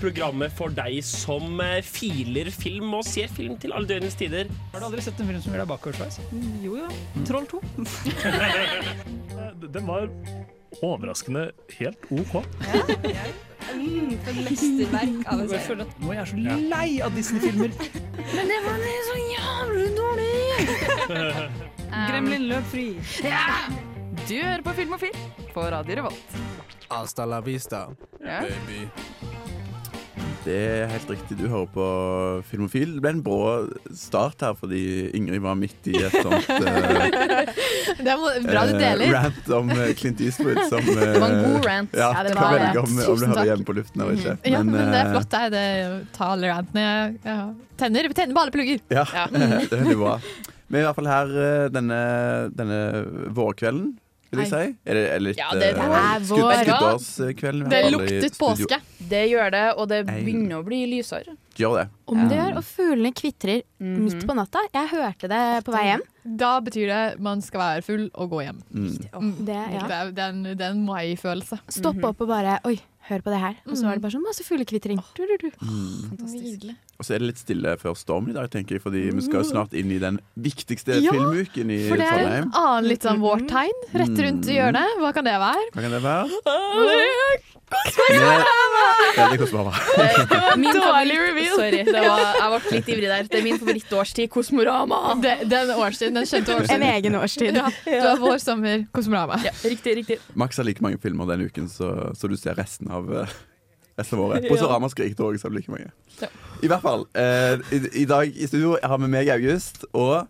programmet for deg som eh, filer film og ser film til alle døgnets tider. Har du aldri sett en film som gjør deg bakoversveis? Jo jo. Troll 2. Den var overraskende helt OK. Mm, for mesterverk av en Jeg serie. at nå er jeg så lei av Disney-filmer. Men det var så jævlig dårlig! Gremlin løp fri. Du hører på Film og Film på Radio Revolt. Hasta la vista, Ja. baby. Det er helt riktig. Du hører på Filmofil. Det ble en brå start her fordi Ingrid var midt i et sånt uh, Det er bra du deler. Uh, rant om eh, Clint Eastwood som eh, Det var en god rant. Ja, Ja, det var kan det. om, om du hører hjemme på luften eller ikke. Ja, men det er eh, flott. Det det. Ta alle rantene. Ja. Tenner, tenner på alle plugger. Ja, Ja. det er veldig bra. Vi er i hvert fall her eh, denne, denne vårkvelden, vil jeg si. Er det, er litt Ja, det- det eh, er Det har alle i luktet påske. Det gjør det, og det begynner å bli lysere. Gjør det. Om det gjør, og fuglene kvitrer mm. midt på natta. Jeg hørte det på vei hjem. Da betyr det man skal være full og gå hjem. Mm. Det, ja. Det er, det er en, det er en mai-følelse. Stoppe opp og bare Oi, hør på det her. Og så var det bare sånn masse fuglekvitring. Du, du, du. Fantastisk. Og så er det litt stille før stormen i dag, tenker jeg, fordi vi skal jo snart inn i den viktigste Ja, filmuken i For det er en annen litt sånn vårtegn rett rundt Mm. hjørnet. Hva kan det være? Hva kan det være? Ja, det er Kosmorama. Min Dårlig reveal. Sorry, det var, jeg ble litt ivrig der. Det er min favorittårstid, Kosmorama. Det, den årstiden, den skjønte En egen årstid. Ja, du har vår, sommer, Kosmorama. Ja, riktig, riktig. Max har like mange filmer denne uken, så, så du ser resten av eh, resten av året. På Sorama skal jeg ikke så like mange. I hvert fall. eh, i, I dag i studio har vi meg, August, og,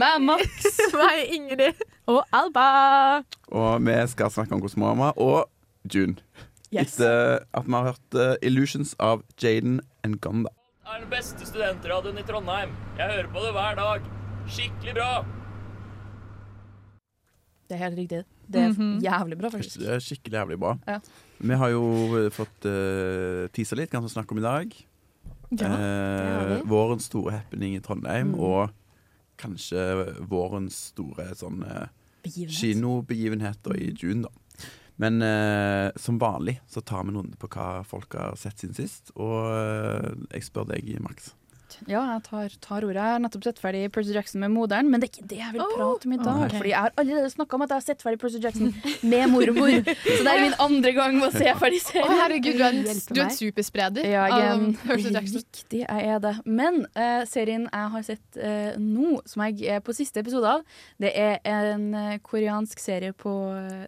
Med Max. Meg, Ingrid. Og Alba! og vi skal snakke om Kosmorama og June. Yes. Etter at vi har hørt uh, 'Illusions' av Jaden and Gonda. Det er den beste studentradioen i Trondheim. Jeg hører på det hver dag. Skikkelig bra. Det er helt riktig. Det er Mhm. jævlig bra, faktisk. Det er skikkelig jævlig bra. Ja. Vi har jo eh, fått uh, tisa litt, hva vi skal snakke om i dag. Ja, Eh, vårens store happening i Trondheim, Mm. og kanskje vårens store sånn eh, kinobegivenheter i June, da. Men eh, som vanlig så tar vi en runde på hva folk har sett siden sist. Og eh, jeg spør deg, Max. Ja, jeg tar, tar ordet. Jeg har nettopp sett ferdig Percy Jackson med moderen, men det er ikke det jeg vil prate om i dag. Okay. Fordi jeg har allerede snakka om at jeg har sett ferdig Percy Jackson med mormor. Så det er min andre gang med å se ferdig serien. serien. herregud, du er en, du er en superspreder Ja, jeg er av Percy Jackson. Riktig, jeg er det. Men uh, serien jeg har sett uh, nå, som jeg er på siste episode av, det er en uh, koreansk serie på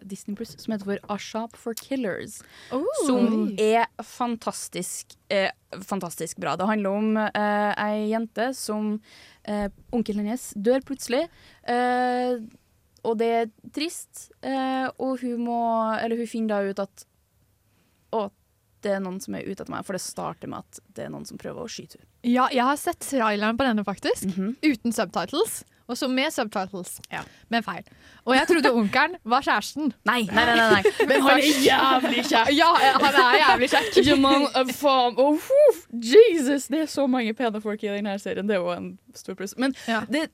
Disney Plus som heter for A Shop for Killers. Oh. Som er fantastisk, eh, fantastisk bra. Det handler om eh, ei jente som eh, Onkelen hennes dør plutselig. Eh, og det er trist. Eh, og hun må Eller hun finner da ut at Å, det er noen som er ute etter meg. For det starter med at det er noen som prøver å skyte henne. Ja, jeg har sett traileren på denne, faktisk. Mhm. Uten subtitles. Og så med subtitles. Ja. Med feil. Og jeg trodde onkelen var kjæresten. Nei, nei, nei, nei, nei. Men han er jævlig kjekk! Ja, han er jævlig kjekk. Ja, man, eh, faen, oh, Jesus! Det er så mange pene folk i denne serien. Det er jo en stor pluss. Men Ja. det,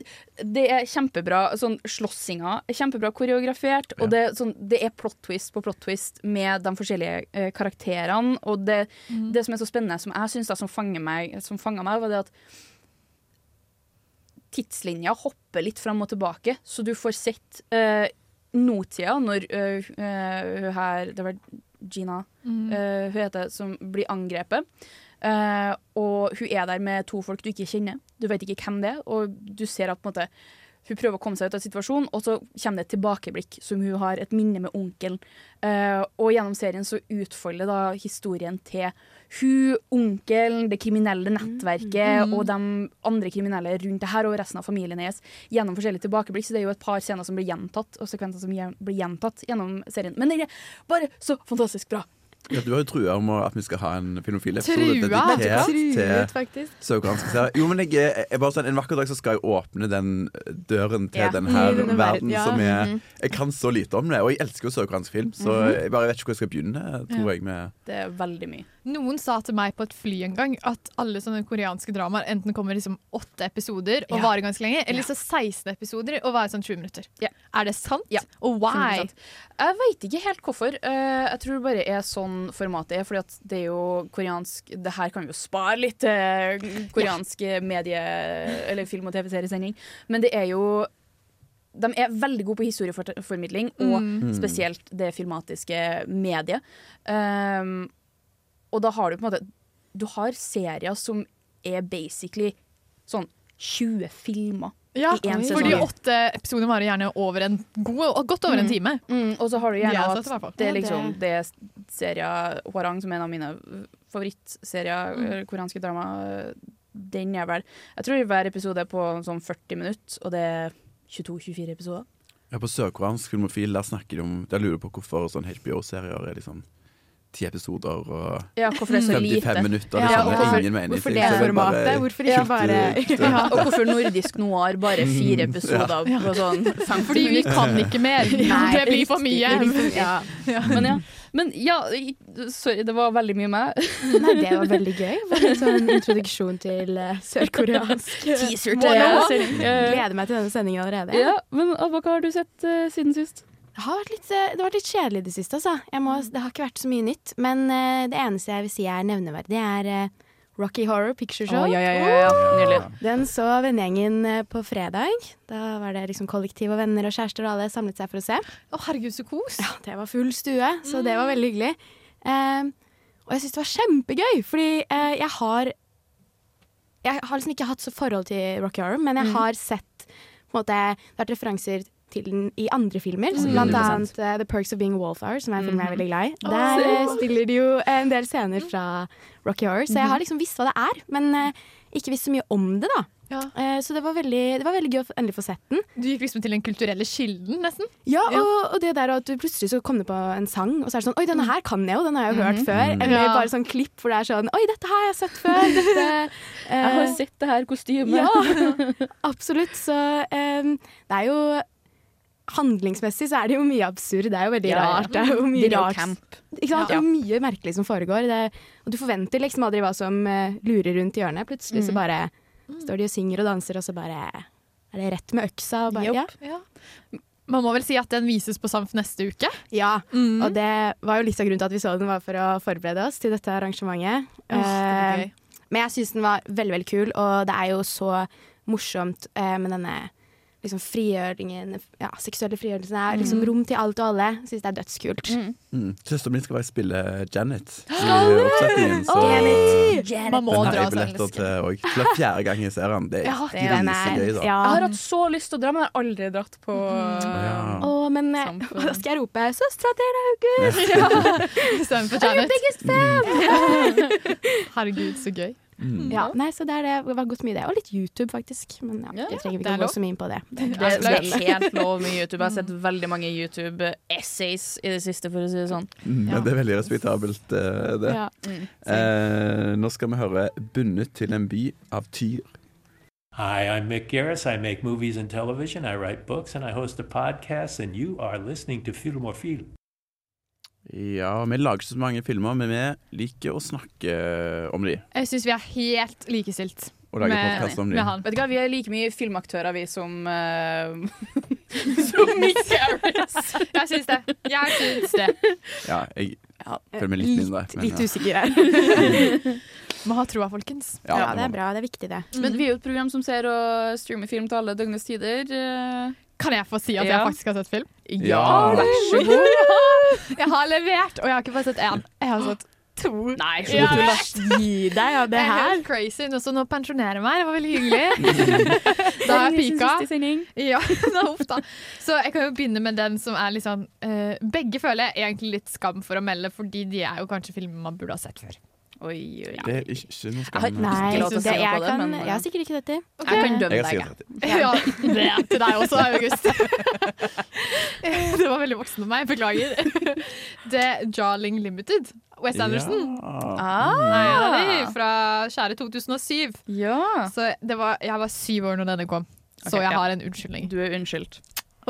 det er kjempebra. Sånn Slåssinga er kjempebra koreografert. Og det, sånn, det er plot twist på plot twist med de forskjellige eh, karakterene. Og det, det som er så spennende, som jeg syns som fanger meg, som fanga meg, var det at tidslinja hopper litt fram og tilbake, så du får sett uh, nåtida når uh, eh, hun her Det var Gina Mm. uh, hun heter, som blir angrepet. Eh, og hun er der med to folk du ikke kjenner. Du vet ikke hvem det er, og du ser at på en måte, hun prøver å komme seg ut av situasjonen, og så kommer det et tilbakeblikk som hun har et minne med onkelen. Uh, og gjennom serien så utfolder da historien til hun, onkelen, det kriminelle nettverket Mm. og de andre kriminelle rundt det her, og resten av familien hennes gjennom forskjellige tilbakeblikk. Så det er jo et par scener som blir gjentatt, og sekvenser som blir gjentatt gjennom serien. Men det er bare så fantastisk bra. Ja, du har jo trua om at vi skal ha en filmofil-episode Trua. dedikert til Truet, faktisk. serier. Jo, men jeg, jeg bare sånn, En vakker dag så skal jeg åpne den døren til Ja. denne verden verden, ja. som er Mhm. Jeg kan så lite om det, og jeg elsker jo søkeransk film, så Mhm. jeg bare vet ikke hvor jeg skal begynne, tror Ja. jeg. med Det er veldig mye. Noen sa til meg på et fly en gang at alle sånne koreanske dramaer enten kommer liksom åtte episoder og Ja. varer ganske lenge, eller så 16 episoder og varer sånn 20 minutter. Ja. Er det sant? Ja. Og why? 100%. Jeg veit ikke helt hvorfor. Eh, jeg tror det bare er sånn formatet er, fordi at det er jo koreansk Det her kan vi jo spare litt til koreansk medie- eller film- og TV-seriesending, men det er jo de er veldig gode på historieformidling, og Mm. spesielt det filmatiske mediet. Um, og da har du på en måte Du har serier som er basically sånn 20 filmer. Ja, I en fordi åtte episoder varer gjerne over en god, godt over en Mm. time. Mm, og så har du gjerne at det er liksom det er serien Hwarang, som er en av mine favorittserier, Mm. eh, koreanske drama, den er vel Jeg tror hver episode er på sånn 40 minutter, og det er 22-24 episoder. Ja, på sørkoreansk filmofil der snakker de om Der lurer på hvorfor sånn HBO-serier er liksom ti episoder og Ja, hvorfor det er så 55 lite. minutter. Ja, Det og hvorfor- ingen mening. Hvorfor det er formatet? Hvorfor ikke bare. Ja, og hvorfor nordisk noir bare fire episoder Ja. på sånn 50 Fordi vi kan ikke mer. Nei, det blir for mye. Ja. Men ja. Men ja, sorry, det var veldig mye meg. Nei, det var veldig gøy. Det var en sånn introduksjon til uh, sørkoreansk. Teaser til nå. Eh, Gleder meg til denne sendingen allerede. Ja, men Abba, hva har du sett uh, siden sist? Det har litt, eh, det har vært litt kjedelig i det siste, altså. Må, det har ikke vært så mye nytt. Men uh, det eneste jeg vil si er nevneverdig, er uh, Rocky Horror Picture Show. Oh, ja, ja, ja, ja. Den så vennegjengen på fredag. Da var det liksom kollektiv og venner og kjærester og alle samlet seg for å se. Å, herregud, så kos. Ja, det var full stue, så det var veldig hyggelig. Uh, og jeg syns det var kjempegøy, fordi jeg har Jeg har liksom ikke hatt så forhold til Rocky Horror, men jeg Mm. har sett på en måte, Det har vært referanser til den i andre filmer, Mm. blant annet uh, The Perks of Being a Wallflower, som er en film jeg er Mhm. veldig glad i. Der så- spiller de jo en del scener fra Rocky Horror, så jeg har liksom visst hva det er, men uh, ikke visst så mye om det, da. Ja. Så det var, veldig, det var veldig gøy å endelig få sett den. Du gikk liksom til den kulturelle kilden, nesten. Ja, Ja. og, og det der at du plutselig så kom det på en sang, og så er det sånn Oi, denne her kan jeg jo, den har jeg jo hørt Mhm. før. Mm. Eller Ja. bare sånn klipp hvor det er sånn Oi, dette har jeg sett før. Dette, Jeg har sett det her kostymet. Ja, absolutt. Så eh, det er jo Handlingsmessig så er det jo mye absurd. Det er jo veldig Ja, ja. rart. Det er jo mye Det rart. camp. Ikke sant? Det er mye merkelig som foregår. Det, og du forventer liksom aldri hva som uh, lurer rundt hjørnet. Plutselig så Mm. bare står de og synger og danser, og så bare er det rett med øksa. Og bare, ja. Ja. Man må vel si at den vises på Samf neste uke. ja. Mm. Og det var jo litt av grunnen til at vi så den, var for å forberede oss til dette arrangementet. Oh, det Eh, men jeg syns den var veldig, veldig kul, og det er jo så morsomt eh, med denne liksom frigjøringen, ja, seksuelle frigjørelsen. Er liksom rom til alt og alle. Syns det er dødskult. Mm. Mm. Søsteren min skal faktisk spille Janet i oppsetningen. Så Man må den har dra til òg. Det er fjerde gang jeg ser den. Det er Ja, er- grisegøy, da. ja. Jeg har hatt så lyst til å dra, men jeg har aldri dratt på Ja. Å, men eh, Samfunn. da skal jeg rope 'Søstera til August'! Stem på Janet. Herregud, så gøy. Mm. Ja, nei, så det, er det, det var godt mye det. Og litt YouTube, faktisk. Men ja, Ja, jeg trenger ikke å gå så mye inn på det. Det er Det, er helt lov med YouTube. Jeg har sett veldig mange YouTube-essays i det siste, for å si det sånn. Mm, Ja. men Det er veldig respektabelt, eh, det. Ja. Eh, nå skal vi høre 'Bundet til en by' av Tyr. Hi, I'm Mick Garris. I make movies and television. I write books and I host a podcast. And you are listening to Film or Film. Ja, vi lager ikke så mange filmer, men vi liker å snakke om de. Jeg syns vi er helt likestilt Og lage med, om de. med han. Vet du hva, Vi er like mye filmaktører, vi, som uh, Som Mick Harris. Jeg syns det. Jeg syns det. Ja, jeg Ja, føler meg litt mindre. men Litt ja. usikker her. Må ha troa, folkens. Ja, Ja, det er bra. Det er viktig, det. Men vi er jo et program som ser og streamer film til alle døgnets tider. eh. Kan jeg få si at Ja. jeg faktisk har sett film? Ja. vær så god. Jeg har levert, og jeg har ikke bare sett én. Jeg har sett to. Nei, Ja, du. Gi deg, av det Det er her. helt crazy. Nå, så nå pensjonerer jeg meg. Det var veldig hyggelig. da har jeg pika. Ja, da, uff da. Så jeg kan jo begynne med den som er litt sånn uh, Begge føler jeg egentlig litt skam for å melde, fordi de er jo kanskje filmer man burde ha sett før. Oi, oi, Det er ikke noe Jeg. Nei, det, se jeg, det, kan, jeg har sikkert ikke 30. Okay. Jeg kan dømme Jeg deg. sett det. er til deg også, August. det var veldig voksen av meg. Beklager. Det er Jarling Limited. West Anderson. Ja. Ah, Nei, fra kjære 2007. ja. Så det var, jeg var syv år når denne kom, så okay, jeg ja. har en unnskyldning. Du er unnskyldt.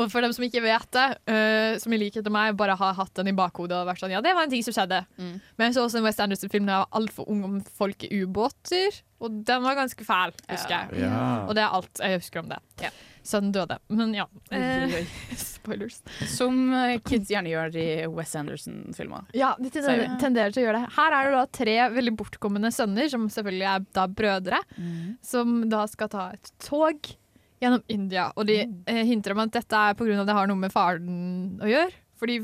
Og for dem som ikke vet det, uh, som i likhet med meg bare har hatt den i bakhodet og vært sånn Ja, det var en ting som skjedde. Mm. Men jeg så også en West Anderson-film da jeg var altfor ung om folk i ubåter, og den var ganske fæl, husker jeg. Ja. Og det er alt jeg husker om det. Ja. Så den døde. Men ja. Eh, spoilers. Som eh, kids gjerne gjør i Wes Anderson-filmer. Ja, de tenderer, tenderer til å gjøre det. Her er det da tre veldig bortkommende sønner, som selvfølgelig er da brødre, som da skal ta et tog gjennom India. Og de eh, hinter om at dette er pga. det har noe med faren å gjøre. Fordi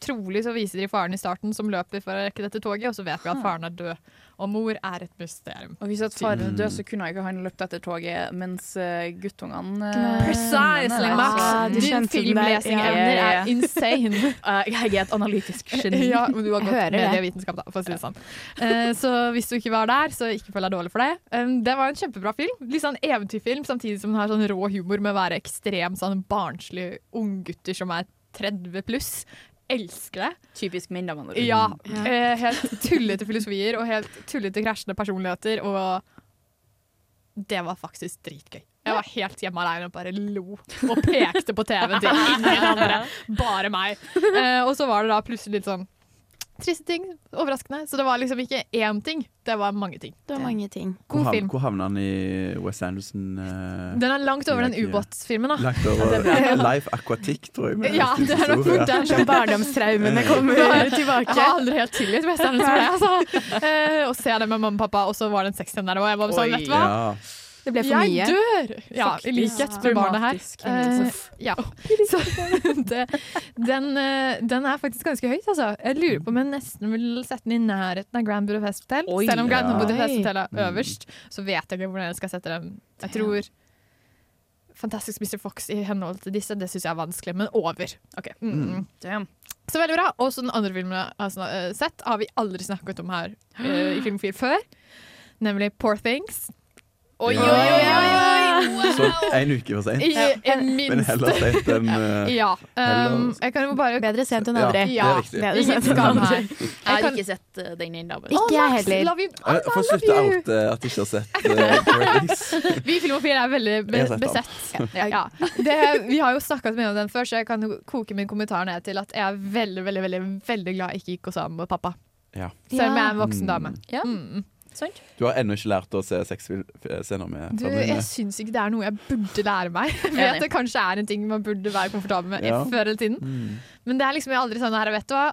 trolig så viser de faren i starten som løper for å rekke dette toget, og så vet vi at faren er død. Og mor er et mysterium. Og hvis at faren er Mm. død, så kunne ikke han løpt etter toget, mens uh, guttungene Precisely, eh, Max! altså, Din filmlesingevner ja. er insane. eh, Jeg er et analytisk geni. Ja, men du har gått medievitenskap, da, for å si det sånn. Eh, så hvis du ikke var der, så ikke føl deg dårlig for det. Um, det var en kjempebra film. Litt sånn eventyrfilm, samtidig som den har sånn rå humor med å være ekstremt sånn barnslig unggutter som er 30 pluss. Elsker det. Typisk min, da. Ja, Ja. eh, helt tullete filosofier og helt tullete krasjende personligheter, og det var faktisk dritgøy. Jeg var helt hjemme alene og bare lo og pekte på TV-en til ingen andre. Bare meg. Eh, og så var det da plutselig litt sånn triste ting. Overraskende. Så det var liksom ikke én ting, det var mange ting. Det var mange ting. God hvor, film. hvor havna han i West Anderson? Uh, Den er langt over den ubåtsfilmen, da. Langt over Life Aquatic, tror jeg. med Ja, det er nok fort der. Som barndomstraumene kommer Jeg har aldri helt tilgitt Western for det. Altså. Uh, å se det med mamma og pappa, og så var det en sexscene der, òg. jeg var sånn, vet du hva? Ja. Det ble for jeg mye. dør! Ja, i likhet med barnet her. Uh. Ja. Så det, den, eh, den er faktisk ganske høyt, altså. Jeg lurer på om jeg nesten vil sette den i nærheten av Grand Budapest Hotel. Oi. Selv om Grand. Budapest Hotel er Mm. øverst, så vet jeg ikke hvordan jeg skal sette den. Jeg tror Fantastic Mr. Fox i henhold til disse, det syns jeg er vanskelig, men over. Ok. Mm. Mm. Så veldig bra. Og så den andre filmen jeg har eh, sett, har vi aldri snakket om her uh, i Filmofil før. Nemlig Poor Things. Oi, Ja. oi, oi, oi, oi! Så en uke for seint. Ja, Men heller seint enn uh, Ja. Um, Heller- jeg kan jo bare Bedre sent enn Ja, det er riktig. Sent enn skam Jeg har ikke sett uh, den ennå. Ikke jeg heller. Jeg får slutte å uh, at jeg ikke har sett uh, Birdies. Vi i Filmofil er veldig be Jeg besett. Ja. Det, vi har jo snakket mye om den før, så jeg kan koke min kommentar ned til at jeg er veldig veldig, veldig, veldig glad jeg ikke gikk og sammen med pappa. Ja. Selv om jeg er en Mm. voksen dame. Ja. Mm. Sant? Du har ennå ikke lært å se sexscener med Du, familien? jeg syns ikke det er noe jeg burde lære meg. Jeg vet det kanskje er en ting man burde være komfortabel med Ja. før eller tiden. Mm. Men det er liksom jeg aldri sånn her, vet du hva.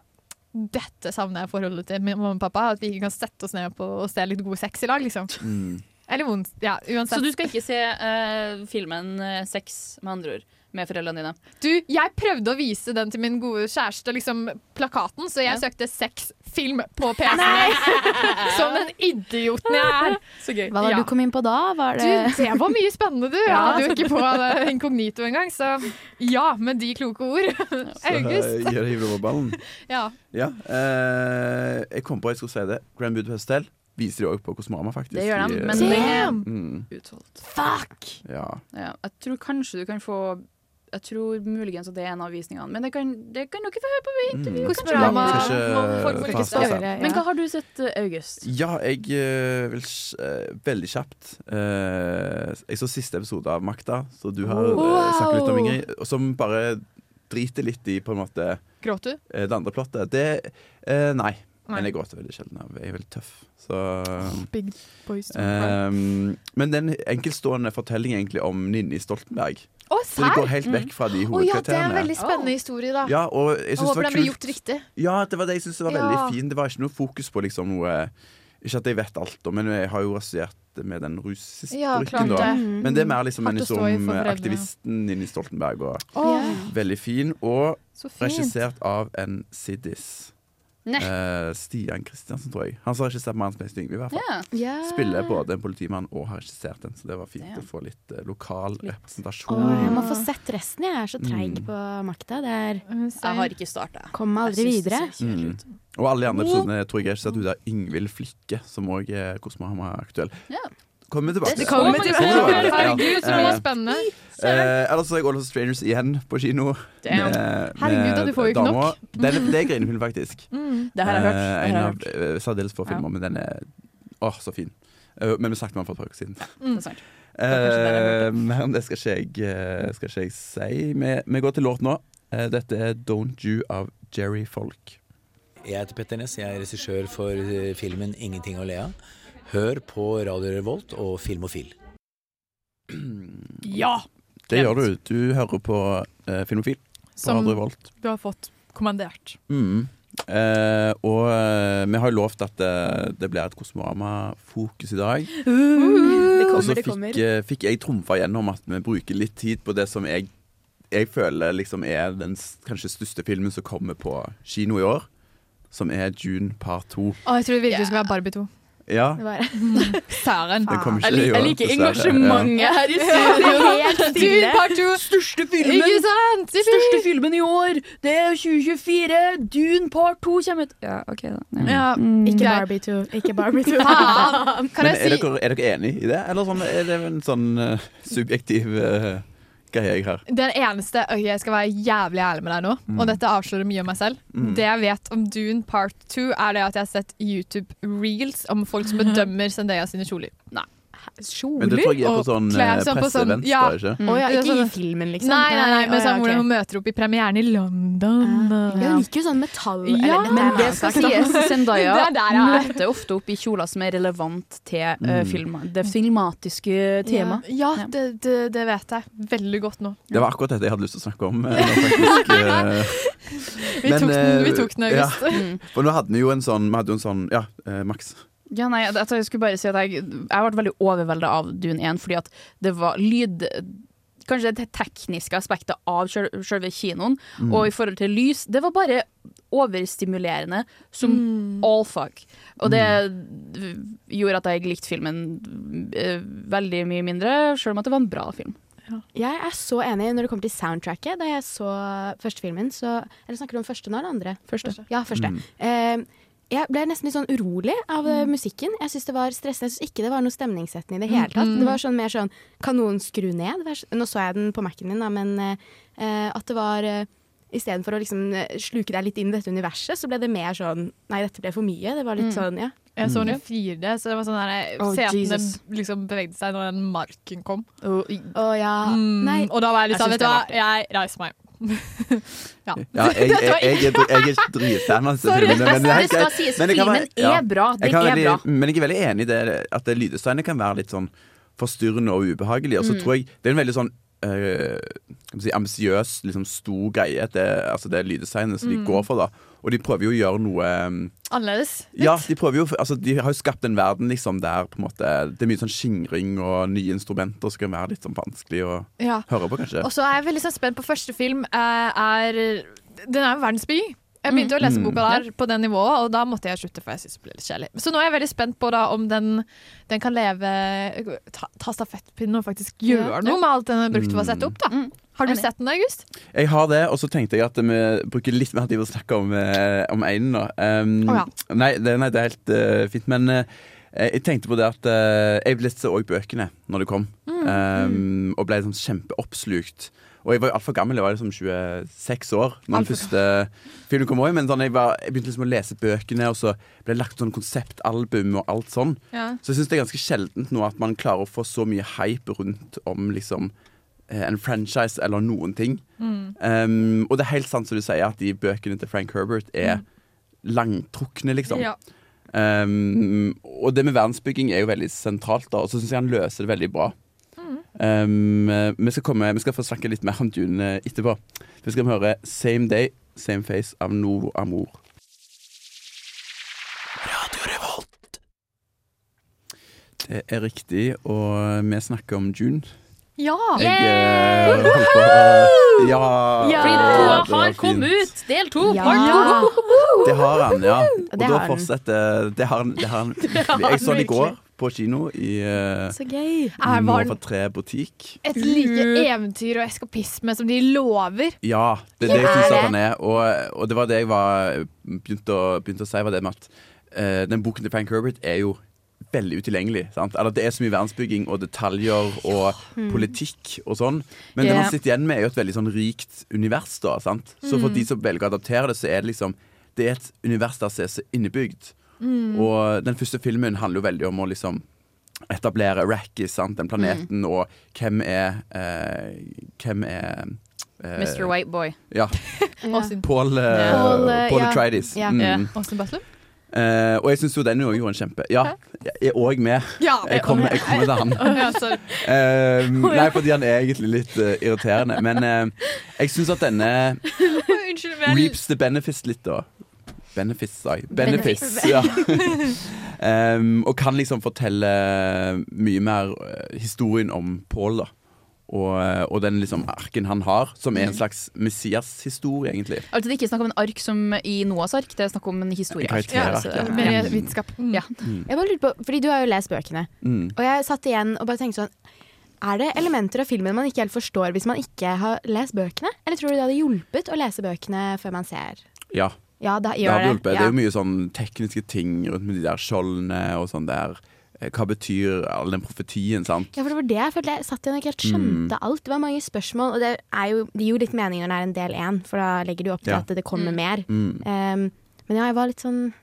Dette savner jeg forholdet til mamma og pappa. At vi ikke kan sette oss ned på og se litt god sex i lag, liksom. Mm. Eller vondt. Ja, uansett. Så du skal ikke se uh, filmen eh, Sex, med andre ord, med foreldrene dine? Du, jeg prøvde å vise den til min gode kjæreste, liksom plakaten, så jeg Ja. søkte sexfilm på PC-en. Som den idioten jeg er. Så gøy. Hva var det Ja. du kom inn på da? Var Du, det det var mye spennende, du. Jeg Ja. hadde jo ikke på det inkognito engang, så ja, med de kloke ord. August. Så jeg hiver over ballen. Ja. Ja. eh, jeg kom på jeg skulle si det. Grand Budapest Hotel viser de òg på Kosmama, faktisk. Det gjør de, men Se! den er mm, utholdt. Fuck! Ja. Ja, jeg tror kanskje du kan få Jeg tror muligens at det er en av visningene, men det kan, det kan dere få høre på intervju. Mm. kanskje. man, Ja, ikke seg. stå. Men hva har du sett, eh, August? Ja, jeg eh, vil eh, Veldig kjapt. jeg så siste episode av Makta, så du har uh, Wow! snakket litt om, Ingrid. Som bare driter litt i på en måte Gråt du? eh, det andre plottet. Det eh, Nei. Nei. Men jeg gråter veldig sjelden. Jeg er veldig tøff. Så Big boys. um, Men den enkeltstående fortellingen egentlig om Ninni Stoltenberg. Å, Så det går helt vekk fra de Å ja, det er en veldig spennende historie, da. Ja, og jeg Jeg håper den blir gjort riktig. Ja, det var det jeg syntes var Ja. veldig fint. Det var ikke noe fokus på liksom noe Ikke at jeg vet alt, men jeg har jo rasert med den Ja, bruken, da. det. Mm. Men det er mer liksom en i liksom, aktivisten Ninni Stoltenberg. Og oh. veldig fin. Og regissert av en siddis. Eh, Stian Kristiansen, tror jeg. Han som har regissert 'Mannens beste yngve'. Yeah. hvert fall. Ja. Ja. Spiller både en politimann og har regissert den, så det var fint yeah. å få litt uh, lokal Litt. representasjon. Åh, jeg må få sett resten. Jeg er så treig Mm. på makta. Er Jeg har ikke starta. Kom aldri videre. Mm. Og alle de andre episodene tror jeg er regissert ut av Yngvild Flikke, som òg er Kosmorama aktuell. Ja. Kommer vi tilbake Det Kommer vi tilbake. Herregud, så mye spennende. Eh, ellers så jeg All of Strangers igjen på kino. Damn. med- Herregud, da, du får jo ikke nok. Den, det er grinefilm, faktisk. Mm. Det har jeg hørt. Eh, en av eh, særdeles få filmer, men den er åh, så fin. Eh, men vi snakket om den for et par uker siden. Eh, mer om det skal ikke jeg, eh, skal ikke jeg si. Vi, vi går til låt nå. Eh, dette er 'Don't You' av Jerry Folk. Jeg heter Petter Ness, jeg er regissør for eh, filmen 'Ingenting å le av'. Hør på Radio Revolt og Filmofil. Ja! Det gjør du. Du hører på eh, Filmofil. på Som Radio Revolt. du har fått kommandert. Mm. Eh, og eh, vi har jo lovt at det, det blir et Kosmorama-fokus i dag. Det Og så kommer, det fikk, kommer. eh, fikk jeg trumfa gjennom at vi bruker litt tid på det som jeg, jeg føler liksom er den s- kanskje største filmen som kommer på kino i år. Som er June part 2. Å, jeg tror det virkelig skulle være Barbie 2. Ja, Det Søren. Jeg, jeg liker engasjementet her i studio. Helt Du, stille. part 2! Største Ikke sant? Største filmen i år! Det er 2024! Dune part 2 kommer ut. Ja, OK, da. Ja. Ja, Ikke. Barbie 2. Ikke Barbie 2. Faen! Kan Men er dere, er dere enige i det, eller sånn, er det en sånn uh, subjektiv uh, greie jeg her. Den eneste ok, Jeg skal være jævlig ærlig med deg nå, Mm. og dette avslører mye om meg selv. Mm. Det jeg vet om Dune part 2, er det at jeg har sett YouTube-reels om folk som bedømmer Zendaya sine kjoler. Men det tror jeg er på Og sånn klær uh, på sånn- ja. da, ikke? Oh, ja, ikke i sånn- filmen, liksom? Nei, nei, nei, men Å, ja, sånn hvordan hun møter opp i premieren i London. Ja, og- hun liker jo sånn metall. Ja, eller, Men det skal sies, Zendaya er er. møter ofte opp i kjoler som er relevant til uh, Mm. film, det filmatiske temaet. Ja, Ja. det, det, det vet jeg veldig godt nå. Det var akkurat dette jeg hadde lyst til å snakke om. eh, faktisk, eh, Vi, Men, tok, den, vi eh, tok den, ja. August. Mm. For nå hadde vi jo en sånn Vi hadde jo en sånn Ja, eh, Max. Ja, nei, jeg, jeg skulle bare si at jeg, jeg ble veldig overveldet av Dune 1, fordi at det var lyd Kanskje det tekniske aspektet av selve kinoen, Mm. og i forhold til lys, det var bare overstimulerende som Mm. all fuck. Og det gjorde at jeg likte filmen eh, veldig mye mindre, sjøl om at det var en bra film. Jeg er så enig når det kommer til soundtracket. Da jeg så første filmen, så Eller snakker du om første nå, eller andre? Første. Ja, første. Mm. Eh, jeg ble nesten litt sånn urolig av eh, Mm. musikken. Jeg syns det var stressende. Jeg syns ikke det var noe stemningssettende i det hele tatt. Mm. Det var sånn mer sånn Kan noen skru ned? Nå så jeg den på Mac-en min, da, men eh, at det var uh, Istedenfor å liksom sluke deg litt inn i dette universet, så ble det mer sånn Nei, dette ble for mye. Det var litt Mm. sånn, ja. Jeg så den Mm. i 4D, så det var sånn der, Oh, setene liksom bevegde seg når den marken kom. Oh, Å ja. Mm, Nei. og da var jeg litt sånn, vet du hva, jeg reiser meg. ja. Ja, jeg, jeg, jeg, jeg er dritfan av disse filmene. Men det, skal sies, Men det kan filmen er bra. Det er veldig, bra. men jeg er veldig enig i det at det lyddesignet kan være litt sånn forstyrrende og ubehagelig. Og så Mm. tror jeg det er en veldig sånn øh, si, ambisiøs, liksom stor greie, det, altså det lyddesignet som de Mm. går for. da Og de prøver jo å gjøre noe um, Annerledes. litt. Ja, de prøver jo altså De har jo skapt en verden liksom der på en måte det er mye sånn skingring og nye instrumenter som kan være litt sånn vanskelig å Ja. høre på, kanskje. Og så er jeg veldig sånn spent på første film. eh, er, den er jo verdensby. Jeg begynte å lese Mm. boka der på det nivået, og da måtte jeg slutte, for jeg synes det ble litt kjedelig. Så nå er jeg veldig spent på da om den, den kan leve Ta, ta stafettpinnen og faktisk gjøre Ja. noe med alt den er brukt for å sette opp. da Mm. Har du Enig. sett den, August? Jeg har det, og så tenkte jeg at vi bruker litt mer tid på å snakke om, eh, om einen nå. Um, oh, ja. nei, det, nei, det er helt uh, fint. Men uh, jeg tenkte på det at uh, jeg leste òg bøkene når det kom, Mm. um, og ble sånn kjempeoppslukt. Og jeg var jo altfor gammel, jeg var liksom 26 år når den første filmen kom. Også, men sånn, jeg, var, jeg begynte liksom å lese bøkene, og så ble det lagt sånn konseptalbum og alt sånn. Ja. Så jeg syns det er ganske sjeldent nå at man klarer å få så mye hype rundt om liksom eh, en franchise eller noen ting. Mm. Um, og det er helt sant som du sier, at de bøkene til Frank Herbert er langtrukne, liksom. Ja. Um, og det med verdensbygging er jo veldig sentralt, da, og så syns jeg han løser det veldig bra. Um, vi, skal komme, vi skal få snakke litt mer om Dune etterpå. Vi skal høre 'Same Day, Same Face' av Nord Amour. Det er riktig, og vi snakker om June. ja. Jeg uh, på uh, Ja! Ja. Fordi har kommet ut! Del to! Ja. Part to. Det har han, ja. Og Det da fortsetter Det har han, det har han virkelig. Jeg så det i går på kino i uh, Så gøy. Er var Nova 3 butikk. et like eventyr og eskapisme som de lover. Ja, det er det jeg Det er syns det. han er. Og, og det var det jeg var begynte å, begynte å si, var det med at uh, den boken til Frank Herbert er jo veldig utilgjengelig. Sant? Eller Det er så mye verdensbygging og detaljer og politikk og sånn. Men det Ja. man sitter igjen med, er jo et veldig sånn rikt univers. da sant? Så for de som velger å adaptere det, så er det liksom Det er et univers der som er så innebygd. Og den første filmen handler jo veldig om å liksom etablere Rackis, sant, den planeten, og hvem er eh, Hvem er eh, Mr. Whiteboy. Ja. Paul, eh, Paul, eh, Paul ja. Atreides. Ja. Mm. Austin Butler? Eh, og jeg syns jo den jo gjorde en kjempe Ja, jeg er òg med. Ja. Jeg kommer, jeg kommer til han. uh. Eh, nei, fordi han er egentlig litt uh, irriterende. Men eh, jeg syns at denne Unnskyld, reaps the benefits litt, da. Benefits, sa jeg. Benefits, ja. um, og kan liksom fortelle mye mer eh, historien om Paul, da. Og, eh, og den liksom arken han har, som er en slags Messias-historie, egentlig. Altså, det er ikke snakk om en ark som i Noahs ark, det er snakk om en historie. Ja, altså, ja. Med vitenskap. Mm. Ja. Jeg bare lurer på, fordi du har jo lest bøkene, Mm. og jeg satt igjen og bare tenkte sånn Er det elementer av filmen man ikke helt forstår hvis man ikke har lest bøkene? Eller tror du det hadde hjulpet å lese bøkene før man ser Ja. Ja, Det gjør har det. hjulpet. Det Ja. er jo mye sånn tekniske ting rundt med de der skjoldene og sånn der. Eh, Hva betyr all den profetien, sant? Ja, for det var det jeg følte. Jeg satt igjen og ikke helt Mm. skjønte alt. Det var mange spørsmål, og det, er jo, det gir jo litt mening når det er en del én, for da legger du opp til Ja. at det kommer Mm. mer. Mm. Um, men ja, jeg var litt sånn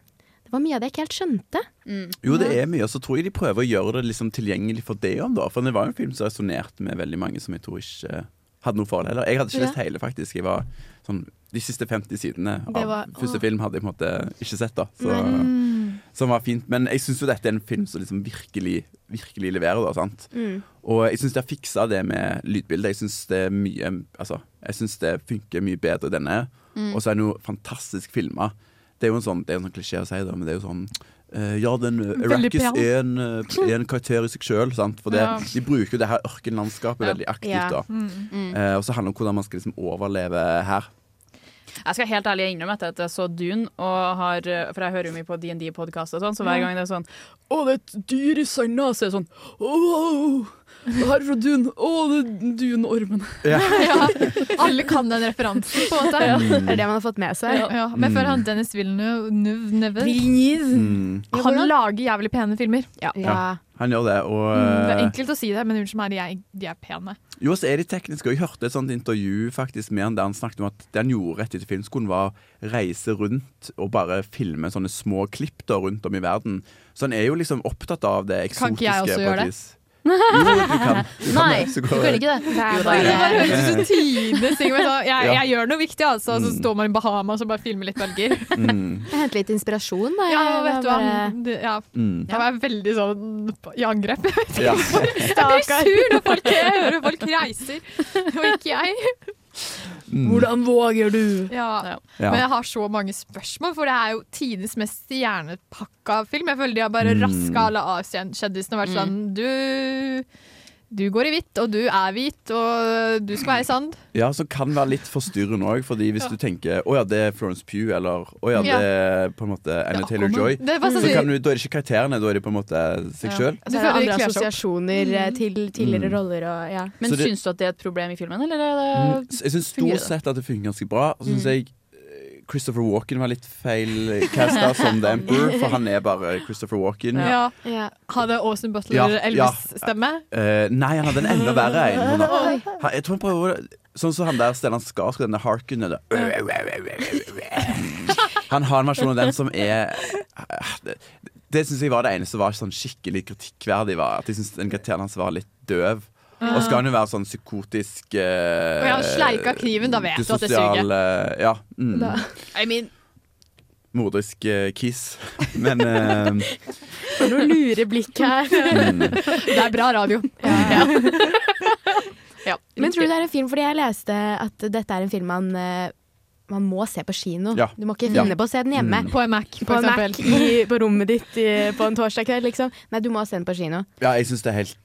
Det var mye av det jeg ikke helt skjønte. Mm. Jo, det er mye, og så tror jeg de prøver å gjøre det liksom tilgjengelig for det òg, da. For det var jo en film som resonnerte med veldig mange som jeg tror ikke hadde noe forhold Eller jeg hadde ikke lest hele, faktisk. Jeg var sånn De siste 50 sidene av var- første film hadde jeg på en måte ikke sett, da. Så, Mm. Som var fint. Men jeg syns jo dette er en film som liksom virkelig, virkelig leverer, da. sant? Mm. Og jeg syns de har fiksa det med lydbildet. Jeg syns det er mye Altså, jeg syns det funker mye bedre denne. Mm. Og så er den jo fantastisk filma. Det er jo en sånn, det er en sånn klisjé å si, da, men det er jo sånn ja, den uh, Arrakis er en, eh, er en karakter i seg sjøl. For det, Ja. de bruker jo det her ørkenlandskapet Ja. veldig aktivt. Ja. da Mm. Mm. Eh, Og så handler det om hvordan man skal liksom overleve her. Jeg skal helt ærlig innrømme at jeg så Dune, og har, for jeg hører jo mye på DND-podkast og sånn, så hver gang det er sånn Å, det er et dyr i sanda, så er det sånn åh, det her er fra Dun. Å, det er Dune-ormen. Ja, alle kan den referansen, på en måte. Mm. Det er det man har fått med seg. Ja, men før han Dennis Villeneuve Mm. Han lager jævlig pene filmer. Ja. Han gjør det. Og Mm, det er eh, enkelt å si det, men unnskyld meg, de er, de er pene. jo, så er de tekniske. Og jeg hørte et sånt intervju faktisk med han der han snakket om at det han gjorde rett etter filmskolen, var å reise rundt og bare filme sånne små klipp da rundt om i verden. Så han er jo liksom opptatt av det eksotiske. Kan ikke jeg også gjøre det? Jo, du kan. Du kan Nei, du går kan ikke det. Bare- Det bare høres ut som tidenes ting. Jeg, gjør noe viktig, altså. Så Mm. står man i Bahamas og bare filmer litt bølger. Mm, Jeg henter litt inspirasjon, da. Ja, vet du hva. Det- Ja, mm. jeg var veldig sånn i angrep. Ja. Jeg blir sur når folk hører folk reiser, og ikke jeg. Mm. Hvordan våger du? Ja. Ja. Ja. Men jeg har så mange spørsmål, for det er jo tidenes mest stjernepakka film. Jeg føler de har bare Mm. raska alle A-kjendisene og vært sånn Du du går i hvitt, og du er hvit, og du skal være i sand. Ja, som kan være litt forstyrrende òg. Fordi hvis du tenker å ja, det er Florence Pugh, eller å ja, Ja. det er på en måte Anna Ja, Taylor-Joy, Det så sånn, kan du, da er det ikke karakterene, da er det på en måte seg sjøl. Ja. Du føler er andre assosiasjoner mm. til tidligere Mm. roller og ja. Men Så det- syns du at det er et problem i filmen, eller er det Jeg syns stort sett at det fungerer ganske bra. Og så syns Mm. jeg eh, Christopher Walken var litt feil casta som The Emperor, for han er bare Christopher Walken. ja. ja. Hadde Austin Butler Ja. Elvis-stemme? Uh, nei, han hadde en enda verre en. Han- Jeg tror han prøver Sånn som han der Stellan Skarsgård, denne eller Han har en versjon av den som er Det, det syns jeg var det eneste som var sånn skikkelig kritikkverdig. Var at jeg syns den karakteren hans var litt døv. Og skal han jo være sånn psykotisk eh, Og ja, sleika kniven, da vet du at det suger. eh, Ja. Mm, Da. I mean, morderisk eh, kiss. Men eh, For noe lure blikk her. mm, Det er bra radio. ja. Men tror du det er en film fordi jeg leste at dette er en film man, eh, man må se på kino? Ja. Du må ikke Ja. finne på å se den hjemme. Mm. På en Mac, På en Mac eksempel. i, på rommet ditt i, på en torsdag kveld, liksom. Nei, du må se den på kino. ja, jeg syns det er helt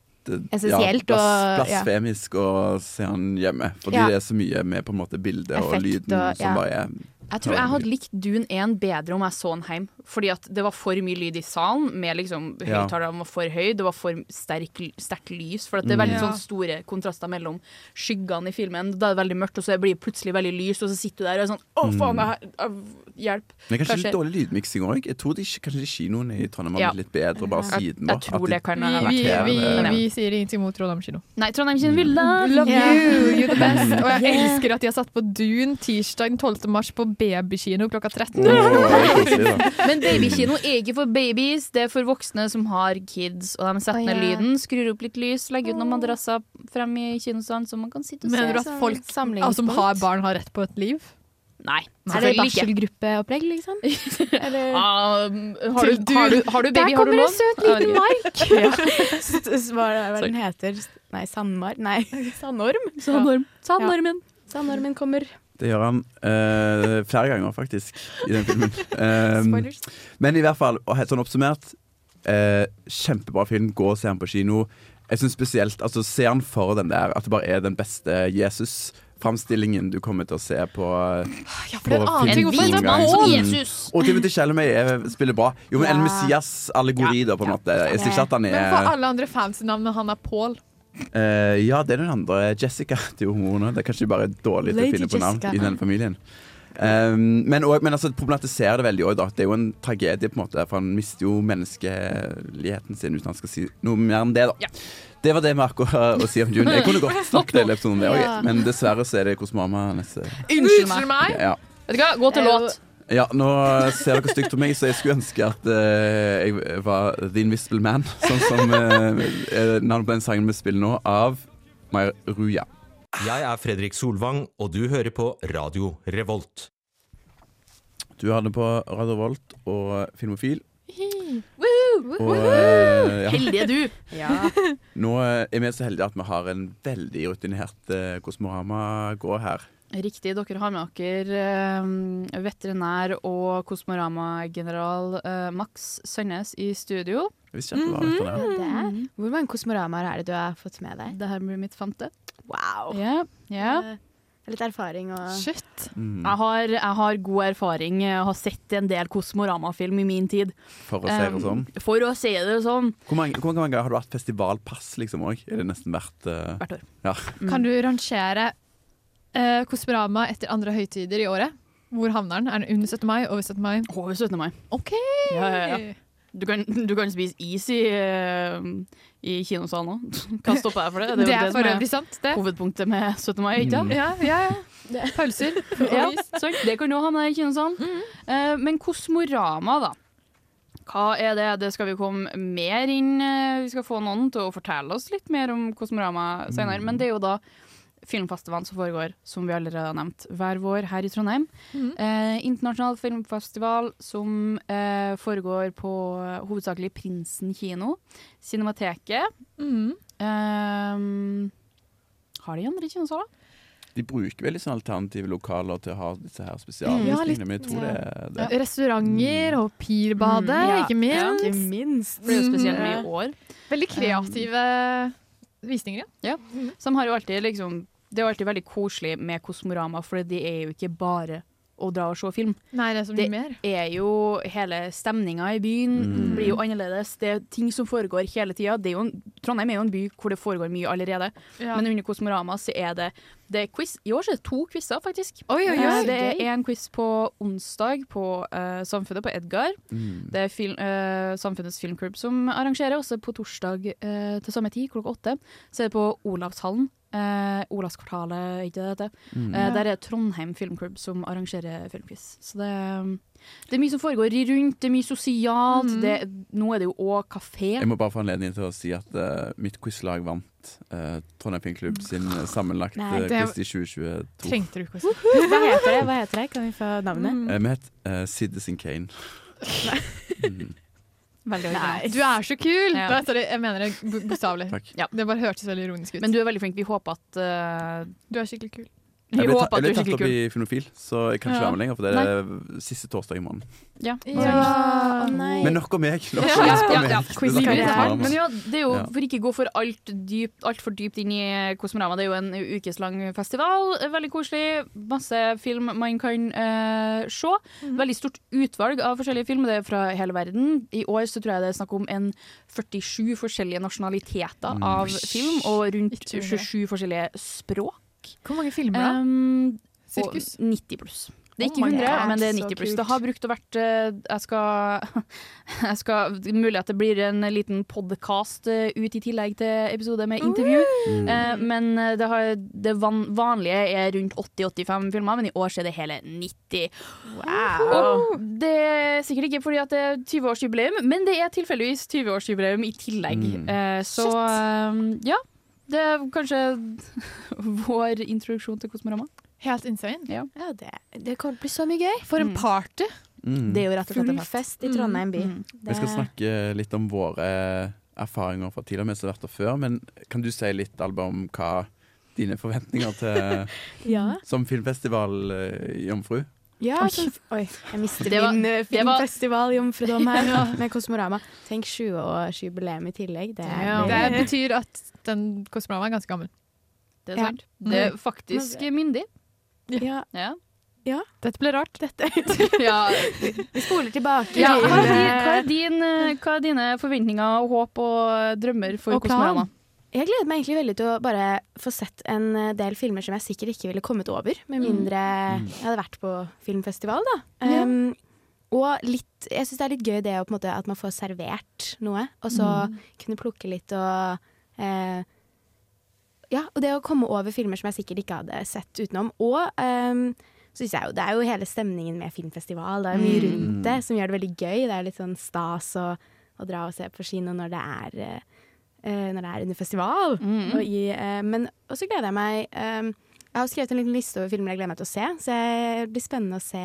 Essensielt ja, blasfemisk å se han hjemme. Fordi det er så mye med på en måte bildet og lyden og- som bare er Jeg tror jeg hadde likt Dune 1 bedre om jeg så den hjem. Fordi at det var for mye lyd i salen, med liksom høyttalerne var for høy, det var for sterk, sterkt lys. For at det er Mm. veldig Ja. sånn store kontraster mellom skyggene i filmen. Da er det veldig mørkt, og så blir det plutselig veldig lyst, og så sitter du der og er sånn Å, faen, det her, hjelp. Men kanskje, Kanskje- litt dårlig lydmiksing òg. Jeg tror de, kanskje de kinoene i Trondheim har Ja. litt bedre bare siden. jeg tror det kan Vi, ha vi, vi, vi sier ingenting mot Trondheim kino. Nei, Trondheim kino, we love, Love you! you, you're the best. Og jeg elsker at de har satt på Dune tirsdag den 12. mars på babykino klokka 13. Åh, det er koselig, da. Men babykino er ikke for babies, det er for voksne som har kids. Og de setter ned lyden, skrur opp litt lys, legger ut noen madrasser frem i kinosalen, så man kan sitte og se. Mener du at folk ja, som har barn, har rett på et liv? Nei. Er det barselgruppeopplegg, liksom? Eller Ah, har, du, har, du, har du baby, har du lov? søt liten Mike! ja. Hva er det den heter? Nei, Sandmar? Nei, Sandorm? Sandorm. Sandormen. Sandormen kommer. Det gjør han eh, flere ganger, faktisk, i den filmen. Um, men i hvert fall, og helt sånn oppsummert, eh, kjempebra film. Gå og se den på kino. Jeg synes spesielt, altså Se han for den der, at det bare er den beste Jesus-framstillingen du kommer til å se på Ja, for det er en annen ting. Hvorfor Mm. Og Timothy Chalamet er- spiller bra. Jo, men Ja. en Messias-allegori, da, på en måte. Jeg sier ikke at han Men for er alle andre fans navnet han er Paul. Eh, Ja, det er den andre. Jessica til hormonene. Det er kanskje bare dårlig til å finne på navn i den familien. Um, men, også, men altså, det problematiserer det veldig òg, da. Det er jo en tragedie, på en måte. For han mister jo menneskeligheten sin uten han skal si noe mer enn det, da. Det var det vi akkurat å si om June. Jeg kunne godt snakket om det òg, Ja. men dessverre så er det Kosmama neste. Unnskyld meg. Ja. Vet du hva, gå til låt. Ja, nå ser dere stygt på meg, så jeg skulle ønske at uh, jeg var The Invisible Man. Sånn som uh, navnet på den sangen vi spiller nå, av Mairuja. Jeg er Fredrik Solvang, og du hører på Radio Revolt. Du hører på Radio Revolt og Filmofil. Og, uh, ja. Heldige du. Nå eh, er vi så heldige at vi har en veldig rutinert uh, Kosmorama gå her. Riktig, dere har med dere eh, veterinær og Kosmorama-general eh, Max Sandnes i studio. Jeg visste mm -hmm. det. Det. Hvor mange kosmoramaer er det du har fått med deg? Det her blir mitt femte. Wow. Yeah. ja. Eh, Litt erfaring og Shit. Mm. Jeg, har, jeg har god erfaring. Jeg har sett en del Kosmorama-film i min tid. For å si det Um, sånn. For å si det sånn. Hvor mange, hvor mange ganger har du hatt festivalpass liksom òg? Er det nesten hvert uh, Hvert år. Ja. Kan du rangere eh, Kosmorama etter andre høytider i året? Hvor havner den? Er den under 17. mai? Over 17. mai? Over 17. mai. OK! Ja, ja, ja. Du kan, du kan spise is i, eh, i kinosalen òg. Hva stopper jeg for det. Det det er som for øvrig sant, det. Hovedpunktet med 17. mai, ikke Mm. Ja, ja, ja. Pølser. Ja, sant. Det kan du ha med i kinosalen. Eh, men Kosmorama, da. Hva er det? Det skal vi komme mer inn eh, Vi skal få noen til å fortelle oss litt mer om Kosmorama senere. Men det er jo da filmfestivalen som foregår, som vi allerede har nevnt, hver vår her i Trondheim. Mm. Eh, internasjonal filmfestival som eh, foregår på eh, hovedsakelig Prinsen kino, Cinemateket. Mm. Eh, har de andre kinosaler? De bruker veldig sånne alternative lokaler til å ha disse her Ja, spesialvisningene. Mm, ja, er det. Restauranter og Pirbadet, Mm, ja. ikke minst. Ja, ikke minst. Det blir jo spesielt mye i år. Veldig kreative visninger, ja. Ja. Så de har jo alltid liksom Det er jo alltid veldig koselig med Kosmorama, for det er jo ikke bare å dra og se film. Nei, det er så mye mer. er jo hele stemninga i byen Mm. blir jo annerledes. Det er ting som foregår hele tida. Trondheim er jo en by hvor det foregår mye allerede. Ja. Men under Kosmorama så er det, det er quiz. I år så er det to quizer, faktisk. Oi, oi, oi. Eh, Det er en quiz på onsdag på uh, Samfunnet på Edgar. Mm. Det er film, uh, Samfunnets filmklubb som arrangerer. Også på torsdag uh, til samme tid, klokka åtte, så er det på Olavshallen. Eh, Olavskvartalet, ikke det det. Mm. Eh, der er Trondheim filmklubb som arrangerer filmquiz. Så det, det er mye som foregår rundt, det er mye sosialt. Mm. Det, nå er det jo òg kafé. Jeg må bare få anledning til å si at uh, mitt quizlag vant uh, Trondheim Filmklubb sin sammenlagte Nei, uh, det- quiz i 2022. Trengte du ikke å si. Hva heter det? Hva heter det? Kan vi få navnet? Mm. Eh, vi het eh, Citizen Kane. Mm. Veldig originalt. Du er så kul! Ja. Nei, sorry, jeg mener det bo- bokstavelig. Ja. Det bare hørtes veldig ironisk ut. Men du er veldig flink. Vi håper at uh, du er skikkelig kul. Jeg ble, ta jeg ble tatt opp i Filmofil, så jeg kan ikke Ja. være med lenger. For det er siste torsdag i måneden. Ja. Ja, å nei. Men nok om meg. Nok Ja, om ja, meg. ja. Det er Quiz. Kosmorama. Men ja, det er jo for ikke gå for alt dypt, alt for dypt inn i Kosmorama. Det er jo en ukeslang festival. Veldig koselig. Masse film man kan uh, se. Mhm. Veldig stort utvalg av forskjellige film. Det er fra hele verden. I år så tror jeg det er snakk om en 47 forskjellige nasjonaliteter Mm. av film, og rundt 27 forskjellige språk. Hvor mange filmer, da? Um, Sirkus? 90 pluss. Det er ikke 100, oh men det er 90 pluss. Det har brukt å vært eh, Jeg skal, jeg skal Mulig at det blir en liten podkast ut i tillegg til episode med intervju. Mm. Eh, men det, har, det vanlige er rundt 80-85 filmer, men i år er det hele 90. Og det er sikkert ikke fordi det er 20-årsjubileum, men det er tilfeldigvis 20-årsjubileum i tillegg. Mm. Eh, så Shit. ja. Det er kanskje vår introduksjon til Kosmorama. Helt insane. Ja. Ja, det, det kommer til å bli så mye gøy. For en party. Mm. Det er jo rett og slett en fest i Trondheim by. Mm. Det- Vi skal snakke litt om våre erfaringer fra tidligere, vi som har vært der før. Men kan du si litt, Alba, om hva dine forventninger til Ja. som filmfestival-jomfru? Ja, så, oi, jeg mister Det var- min eh, det var- filmfestival-jomfrudom her med Kosmorama. Tenk 20-årsjubileum i tillegg. Det, Ja. Det betyr at den Kosmorama er ganske gammel. Det er Ja. Det er faktisk myndig. ja, Ja. Dette ble rart. dette ja. Vi spoler tilbake. Ja, hva, er din, eh, hva, er din, eh, hva er dine forventninger og håp og drømmer for Og plan? Kosmorama? Jeg gleder meg egentlig veldig til å bare få sett en eh, del filmer som jeg sikkert ikke ville kommet over, med mindre jeg hadde vært på filmfestival, da. Ja. Um, og litt Jeg syns det er litt gøy det å, på en måte, at man får servert noe, og så kunne plukke litt og eh, Ja, og det å komme over filmer som jeg sikkert ikke hadde sett utenom. Og um, så synes jeg jo det er jo hele stemningen med filmfestival. Det er mye Mm. rundt det som gjør det veldig gøy. Det er litt sånn stas å, å dra og se på kino når det er eh, når det er under festival. Mm. Og i, eh, men også gleder jeg meg eh, Jeg har skrevet en liten liste over filmer jeg gleder meg til å se, så det blir spennende å se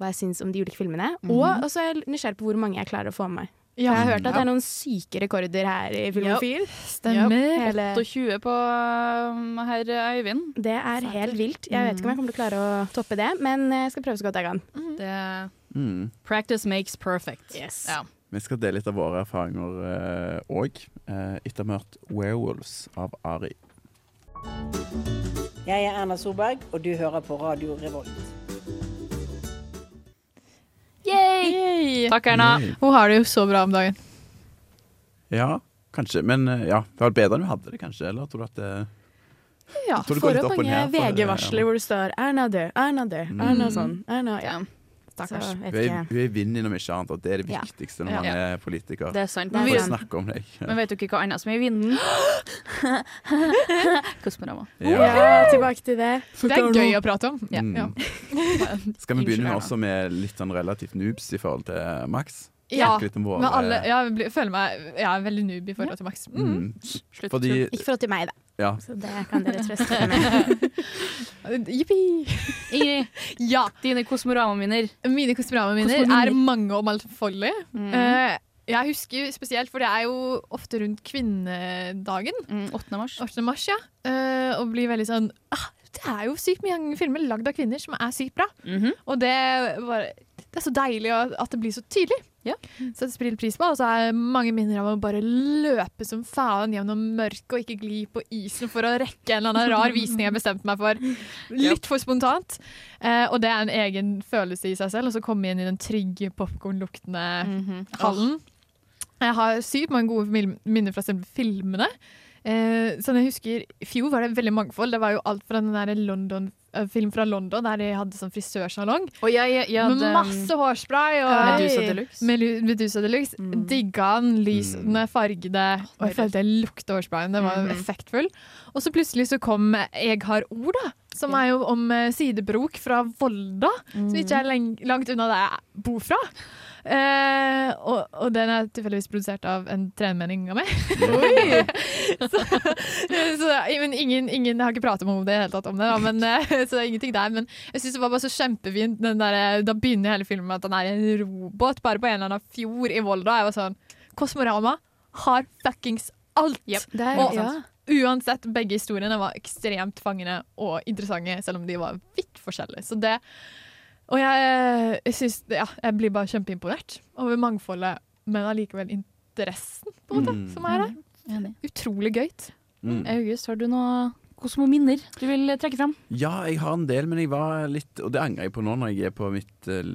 hva jeg syns om de ulike filmene. Mm. Og så er jeg nysgjerrig på hvor mange jeg klarer å få med meg. Ja, jeg har hørt at det er noen syke rekorder her i Filmofil. Stemmer. Hele, 28 på um, herr Øyvind. det er helt vilt. Jeg vet ikke om jeg kommer til å klare å toppe det, men jeg skal prøve så godt jeg kan. Det, Mm. practice makes perfect. Yes. Ja. Vi skal dele litt av våre erfaringer òg, eh, etter å ha hørt 'Werewolves' av Ari. Jeg er Erna Solberg, og du hører på Radio Revolt. Yay! Takk, Erna. Yay. Hun har det jo så bra om dagen. Ja, kanskje. Men eh, ja, det var bedre enn hun hadde det, kanskje? Eller tror du at det Ja, for får og mange VG-varsler hvor det står 'Erna dør', 'Erna dør', Mm. 'Erna sånn', 'Erna ja'. Stakkars. Hun er, hun er i noe mye ikke annet, og det er det Ja. viktigste når Ja. man er politiker. Det er sant. Det er Men, sant. snakker om deg. men vet dere hva annet som er i vinden? Kosmorama. Ja, tilbake til det. Det er gøy å prate om. Mm. Ja. Skal vi begynne også med litt sånn relativt noobs i forhold til Max? Ja, Snakke alle, jeg føler meg jeg er veldig noob i forhold til Max. Mm. mm. Slutt. Fordi Ikke forhold til meg, da. Ja. Så det kan dere trøste dere med. Jippi! Ingrid, Ja. dine Kosmorama-minner. Mine kosmorama-minner er mange og mangfoldige. Mm. Uh, jeg husker spesielt, for det er jo ofte rundt kvinnedagen. Mm, 8. mars. 8. mars, ja. Uh, og blir veldig sånn ah, Det er jo sykt mange filmer lagd av kvinner som er sykt bra. Mhm. Og det, var, det er så deilig at det blir så tydelig. Ja. Så det spiller pris på. Og så er mange minner av å bare løpe som faen gjennom mørket og ikke gli på isen for å rekke en eller annen rar visning jeg bestemte meg for. Litt for spontant. Eh, og det er en egen følelse i seg selv. Og så komme inn i den trygge popkornluktende Mhm. hallen. Jeg har sykt mange gode minner fra selve filmene. Eh, sånn jeg husker, I fjor var det veldig mangfold. Det var jo alt fra den der London, film fra London der de hadde sånn frisørsalong. Og jeg, jeg, jeg med masse hårspray. Og, Medusa Deluxe. Medusa Deluxe. Mm. Digga den, lysende, fargede. Og jeg følte jeg lukta hårsprayen. Den var mm. effektfull. Og så plutselig så kom Jeg har ord, da. Som er jo om eh, sidebrok fra Volda. Som ikke er langt unna der jeg bor fra. Eh, og, og den er tilfeldigvis produsert av en trenermening av meg. så, så, men ingen, ingen jeg har ikke pratet med om det i hele tatt, om det, da, men, eh, så det er ingenting der. Men jeg syns det var bare så kjempefint. Den der, da begynner hele filmen med at han er en robot bare på en eller annen fjord i Volda. Jeg var sånn Kosmorama har fuckings alt! Yep, er, Og- ja. Uansett, begge historiene var ekstremt fangende og interessante, selv om de var vidt forskjellige. Så det Og jeg, jeg syns Ja, jeg blir bare kjempeimponert over mangfoldet, men allikevel interessen, på en måte, Mm. som er her. Enig. Utrolig gøy. Mm. August, har du noe Kosmominner du vil trekke fram? Ja, jeg har en del, men jeg var litt Og det angrer jeg på nå når jeg er på mitt uh,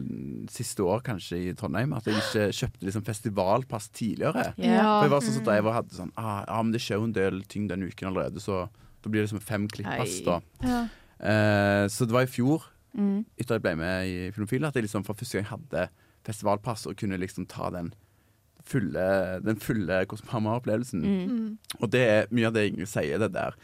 siste år kanskje i Trondheim, at jeg ikke kjøpte liksom festivalpass tidligere. For jeg var sånn som da jeg var, hadde sånn ah, Ja, men det skjer jo en del ting den uken allerede, så da blir det liksom fem klipppass da. Ja. Uh, så det var i fjor. Mm. etter jeg ble med i Filmofil, at jeg liksom for første gang hadde festivalpass og kunne liksom ta den fulle, den fulle Kosmama-opplevelsen. Mm. Og det er mye av det Ingrid sier, det der.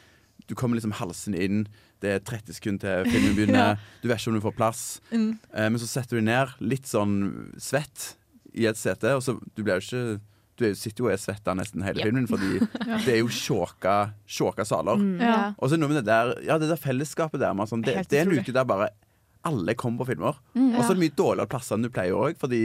Du kommer liksom halsen inn, det er 30 sekunder til filmen begynner, Ja. du vet ikke om du får plass. Mm. Eh, men så setter du deg ned, litt sånn svett, i et sete, og så du blir jo ikke du er sitter jo og er svetta nesten hele yep. filmen, fordi Ja. det er jo sjåka, sjåka saler. Mm, ja. Og så noe med det der Ja, det der fellesskapet der. Man, sånn, det, det er en uke der bare alle kommer på filmer. Mm, Og så er det mye dårligere plasser enn du pleier òg, fordi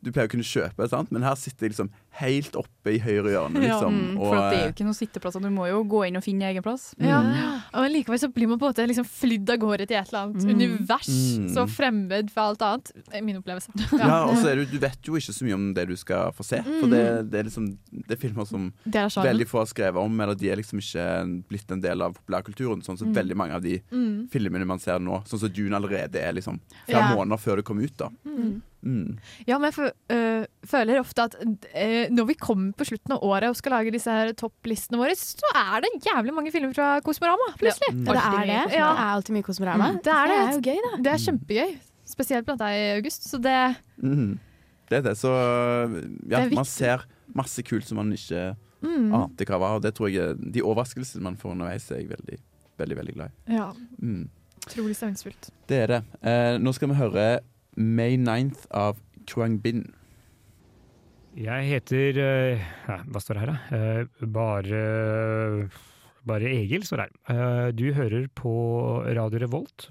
du pleier å kunne kjøpe, sant? men her sitter liksom helt oppe i høyre hjørne, liksom. Mm, for at det er jo ikke noen sitteplasser, du må jo gå inn og finne egen plass. Ja. Mm. Og likevel så blir man på en måte liksom flydd av gårde til et eller annet Mm. univers. Mm. Så fremmed for alt annet. Min opplevelse. ja, og så er du, du vet jo ikke så mye om det du skal få se. For Mm. det, det er liksom Det er filmer som Det er veldig få har skrevet om, eller de er liksom ikke blitt en del av populærkulturen. Sånn som Mm. veldig mange av de Mm. filmene man ser nå. Sånn som Dune allerede er liksom flere Ja. måneder før det kom ut. da Mm. Mm. Ja, men jeg øh, føler ofte at øh, når vi kommer på slutten av året og skal lage disse her topplistene våre, så er det jævlig mange filmer fra Kosmorama, plutselig. Ja, det er det. Ja. Det er alltid mye Kosmorama. Mm, det er det. Det er jo gøy, da. Det er kjempegøy. Spesielt blant deg i august. Så det mm. Det er det. Så ja, Det man ser masse kult som man ikke Mm. ante hva var. Og det tror jeg De overraskelsene man får underveis, er jeg veldig, veldig veldig glad i. Ja. Mm. Utrolig stemningsfullt. Det er det. Eh, nå skal vi høre May 9th av Kruang Bin. Jeg heter eh, ja, Hva står det her, da? Eh, bare Bare Egil står det her. Eh, du hører på Radio Revolt.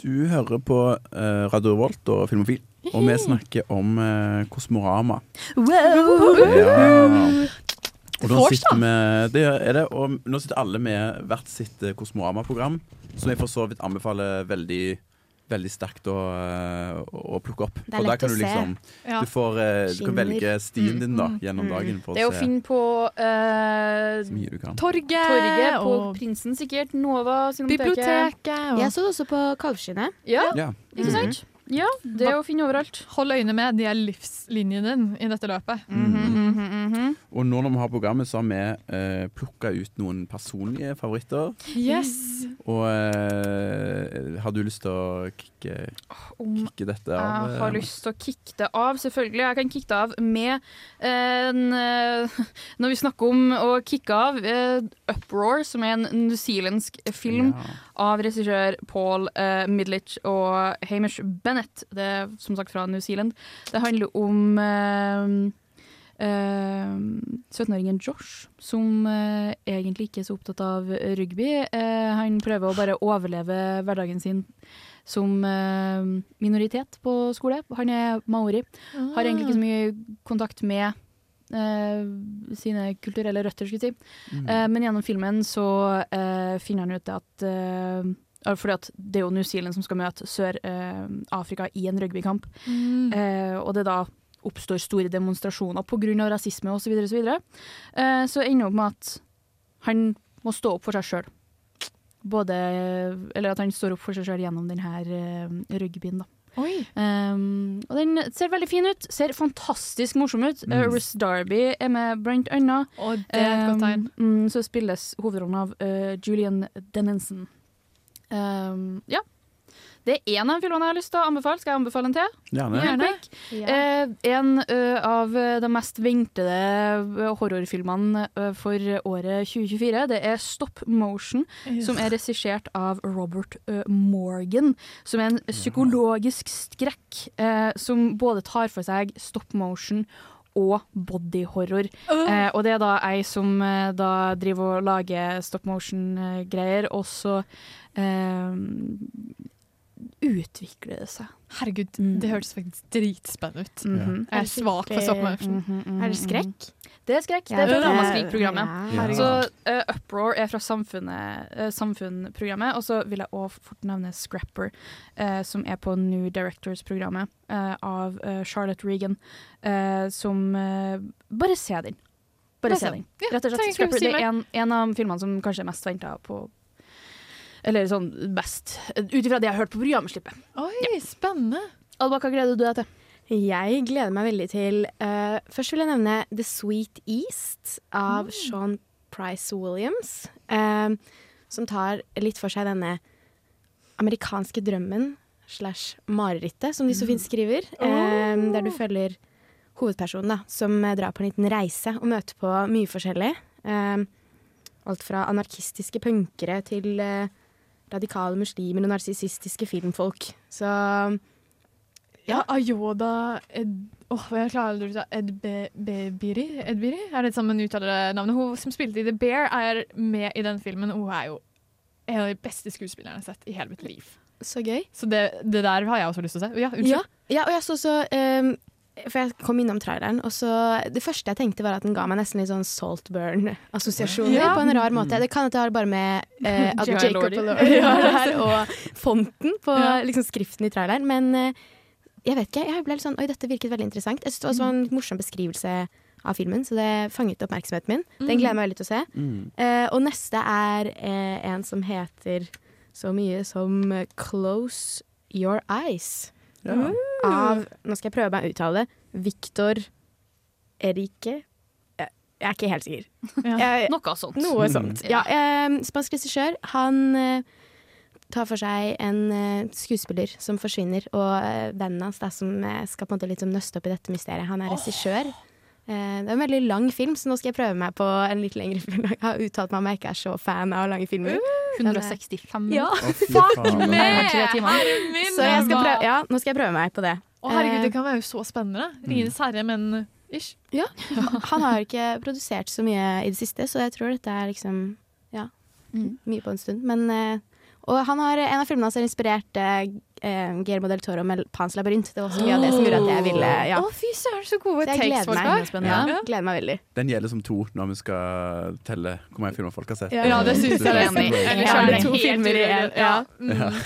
Du hører på Radio Revolt og Filmofil, og vi snakker om Kosmorama. Ja. Og nå sitter vi, det er det, og nå sitter alle med hvert sitt Kosmorama-program, som jeg for så vidt anbefaler veldig Veldig sterkt å, eh, å plukke opp. Det er lett kan å du se. liksom Ja. Du, får, eh, du kan velge stien din da Mm. gjennom dagen. For Det er å å finne på eh, kan. Torget, Torget på og Prinsen, sikkert. Nova, biblioteket. Og Jeg så det også på Kalvskinnet. Ja, Ja. ikke sant? Ja, det er å finne overalt. Hold øyne med, de er livslinjen din i dette løpet. Mhm. Og nå når vi har programmet, så har vi eh, plukka ut noen personlige favoritter. Yes! Og eh, har du lyst til å kicke, kicke dette av? Jeg har eh, lyst til å kicke det av, selvfølgelig. Jeg kan kicke det av med en eh, Når vi snakker om å kicke av eh, Uproar, som er en newzealandsk film av regissør Paul uh, Midlich og Hamish Bennett. Det er som sagt fra New Zealand. Det handler om uh, uh, 17-åringen Josh, som uh, egentlig ikke er så opptatt av rugby. Eh, han prøver å bare overleve hverdagen sin som eh, minoritet på skole. Han er maori. Har egentlig ikke så mye kontakt med Uh, sine kulturelle røtter, skulle jeg si. Mm. Uh, men gjennom filmen så uh, finner han ut at eh, fordi at det er jo New Zealand som skal møte Sør-Afrika i en rugbykamp. Mm. Eh, og det da oppstår store demonstrasjoner pga. rasisme osv. Så, videre, og så, videre. eh, så ender det opp med at han må stå opp for seg sjøl. Både Eller at han står opp for seg sjøl gjennom denne uh, rugbyen, da. Oi. Um, og den ser veldig fin ut. Ser fantastisk morsom ut. Mm. Uh, Russ Darby er med blant annet. Og det er et godt tegn. Um, så spilles hovedrollen av uh, Julian Dennison. Um, ja. Det er én av filmene jeg har lyst til å anbefale. Skal jeg anbefale en til? Gjerne. Gjerne. Eh, en uh, av de mest ventede eh, horrorfilmene uh, for året 2024. Det er Stop Motion, yes. som er regissert av Robert uh, Morgan. Som er en psykologisk skrekk som både tar for seg stop motion og bodyhorror. Eh, og det er da ei som eh, da driver og lager stop motion-greier, og så eh, utvikler det seg. Herregud, det hørtes faktisk dritspennende ut. Mhm. Jeg er svak for sånn. mhm, Er det skrekk? Det er skrekk. Ja, det er fra det- Ramaskrik-programmet. Ja. Så uh, Uproar er fra samfunnet, uh, Samfunn-programmet. Og så vil jeg òg fort nevne Scrapper, uh, som er på New Directors-programmet av Charlotte Regan. eh, som Bare se den. Bare se den. Rett og slett. Scrapper det er en, en av filmene som kanskje er mest venta på Eller sånn best, ut ifra det jeg har hørt på programslippet. Oi, Oi, spennende. Alba, hva gleder du deg til? Jeg gleder meg veldig til uh, Først vil jeg nevne The Sweet East av Sean Price Williams. Uh, som tar litt for seg denne amerikanske drømmen slash marerittet, som de så fint skriver. Eh, der du følger hovedpersonen da, som drar på en liten reise og møter på mye forskjellig. Alt fra anarkistiske punkere til eh, radikale muslimer og narsissistiske filmfolk. Så Ja, Ayoda Ed... Åh, jeg klarer aldri å Bebiri? Edbiri? Er det sammen uttalenavnet? Hun som spilte i The Bear, er med i den filmen. Hun er jo en av de beste skuespillerne jeg har sett i hele mitt liv. Så gøy. Så det, det der har jeg også lyst til å se. Ja, unnskyld. Ja, ja, og jeg så også ehm, For jeg kom innom traileren, og så Det første jeg tenkte, var at den ga meg nesten litt sånn Saltburn-assosiasjoner Ja. på en rar måte. Det kan at det har bare med eh, at Jacob Lordy. Lordy var der, og fonten på Ja. liksom, skriften i traileren. Men eh, jeg vet ikke. Jeg ble litt sånn Oi, dette virket veldig interessant. Jeg synes det også var en litt morsom beskrivelse av filmen, så det fanget oppmerksomheten min. Den Mm. gleder jeg meg veldig til å se. Mm. Eh, og neste er eh, en som heter så mye som eh, Close Your Eyes. Ja. Av Nå skal jeg prøve meg å uttale det. Victor Erike. Jeg, jeg er ikke helt sikker. Jeg- Noe sånt. Noe sånt. Ja, eh, spansk regissør. Han eh, tar for seg en eh, skuespiller som forsvinner, og eh, vennen hans da, som eh, skal på en måte litt som nøste opp i dette mysteriet. Han er regissør. Eh, det er en veldig lang film, så nå skal jeg prøve meg på en litt lengre film. Jeg har uttalt meg om jeg ikke er så fan av lange filmer. 165 Ja. minutter. meg! fy faen. Det er tre timer. Så jeg skal prøve, ja, nå skal jeg prøve meg på det. Å, herregud, Eh, det kan være jo så spennende. Ringenes herre, men ish. Ja. Han har ikke produsert så mye i det siste, så jeg tror dette er liksom ja, mye på en stund. Men, eh, og han har, en av filmene hans har inspirert eh, Guillermo del Toro med Pans labyrint. Det var også mye av det som gjorde at jeg ville ja. Å, fy søren, så gode Så jeg takes gleder folk meg. har. Ja, Ja. gleder meg veldig. Den gjelder som to når vi skal telle hvor mange filmer folk har sett. Ja, det synes jeg er Enig. Ellers er det to filmer i en, ja. Ja.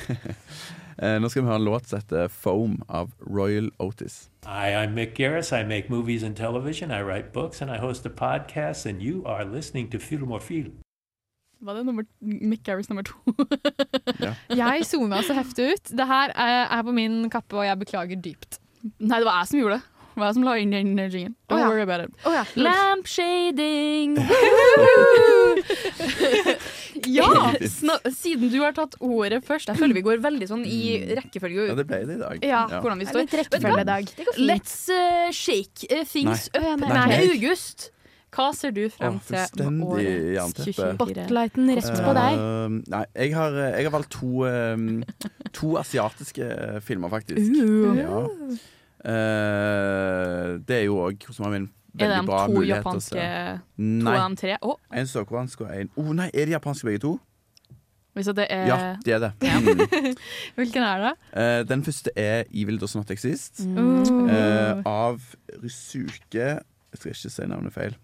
Eh, Nå skal vi høre en låt som heter Foam av Royal Otis. Hi, I'm Mick Garris. I make movies and television. I write books and I host a podcast. And you are listening to Film or Film. Var det nummer, Mick Garris nummer to? Jeg sona så heftig ut. Det her er, er på min kappe, og jeg beklager dypt. Nei, det var jeg som gjorde det. Det var jeg som la inn den jingen. Don't oh, ja. worry about it. Oh, ja. Lampshading! ja! Sna siden du har tatt ordet først. Jeg føler vi går veldig sånn i rekkefølge. Ja, det ble det i dag. Ja, Ja. hvordan vi står. litt rekkefølgedag. Det går fint. Let's uh, shake uh, things Nei. up. Nei. Nei, Nei. August. Hva ser du frem Å, til med årets jernteppe. 2024? Spotlighten rett på deg. Uh, nei, jeg har, jeg har valgt to, um, to asiatiske filmer, faktisk. Uh. Ja. Uh, det er jo òg som Er det veldig bra to mulighet til å japanske se. To Nei. av de tre? Å, En sørkoreansk og en oh, Nei, er de japanske begge to? det er Ja, det er det. Mm. Hvilken er det? Uh, den første er Evil Does Not Exist. Mm. Uh, av Rysuke Jeg skal ikke si navnet feil.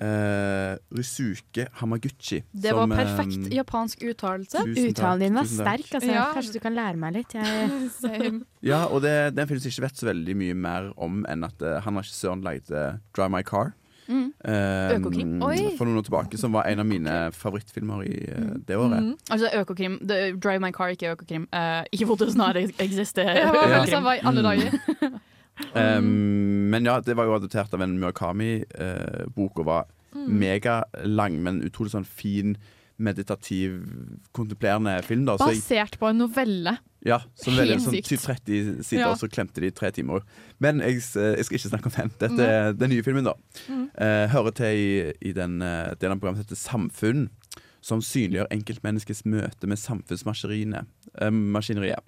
Eh, Rusuke Hamaguchi. Det var som, perfekt perfekt japansk uttalelse. Uttalen din var sterk, altså. Ja. Kanskje du kan lære meg litt. Jeg, Ja, og det, det er en film som jeg ikke vet så veldig mye mer om enn at uh, han regissøren lagde Drive My Car. Mm. eh, Økokrim. Oi. For noen år tilbake, som var en av mine favorittfilmer i uh, det året. Mm. Altså Økokrim. The, Drive My Car, ikke Økokrim. Uh, Evil does Snarere er var Ja. alle Mm. dager? Um, men ja, det var jo adoptert av en Murakami-bok og var Mm. megalang, men utrolig sånn fin, meditativ, kontemplerende film. da så jeg, Basert på en novelle. Ja, som veldig sånn sykt. typ 30 sider, Ja. og så klemte de tre timer. Men jeg, jeg skal ikke snakke om den. Dette er den nye filmen, da. Mm. Eh, hører til i, i den eh, delen av programmet som heter Samfunn, som synliggjør enkeltmenneskets møte med samfunnsmaskineriet. Eh. Eh,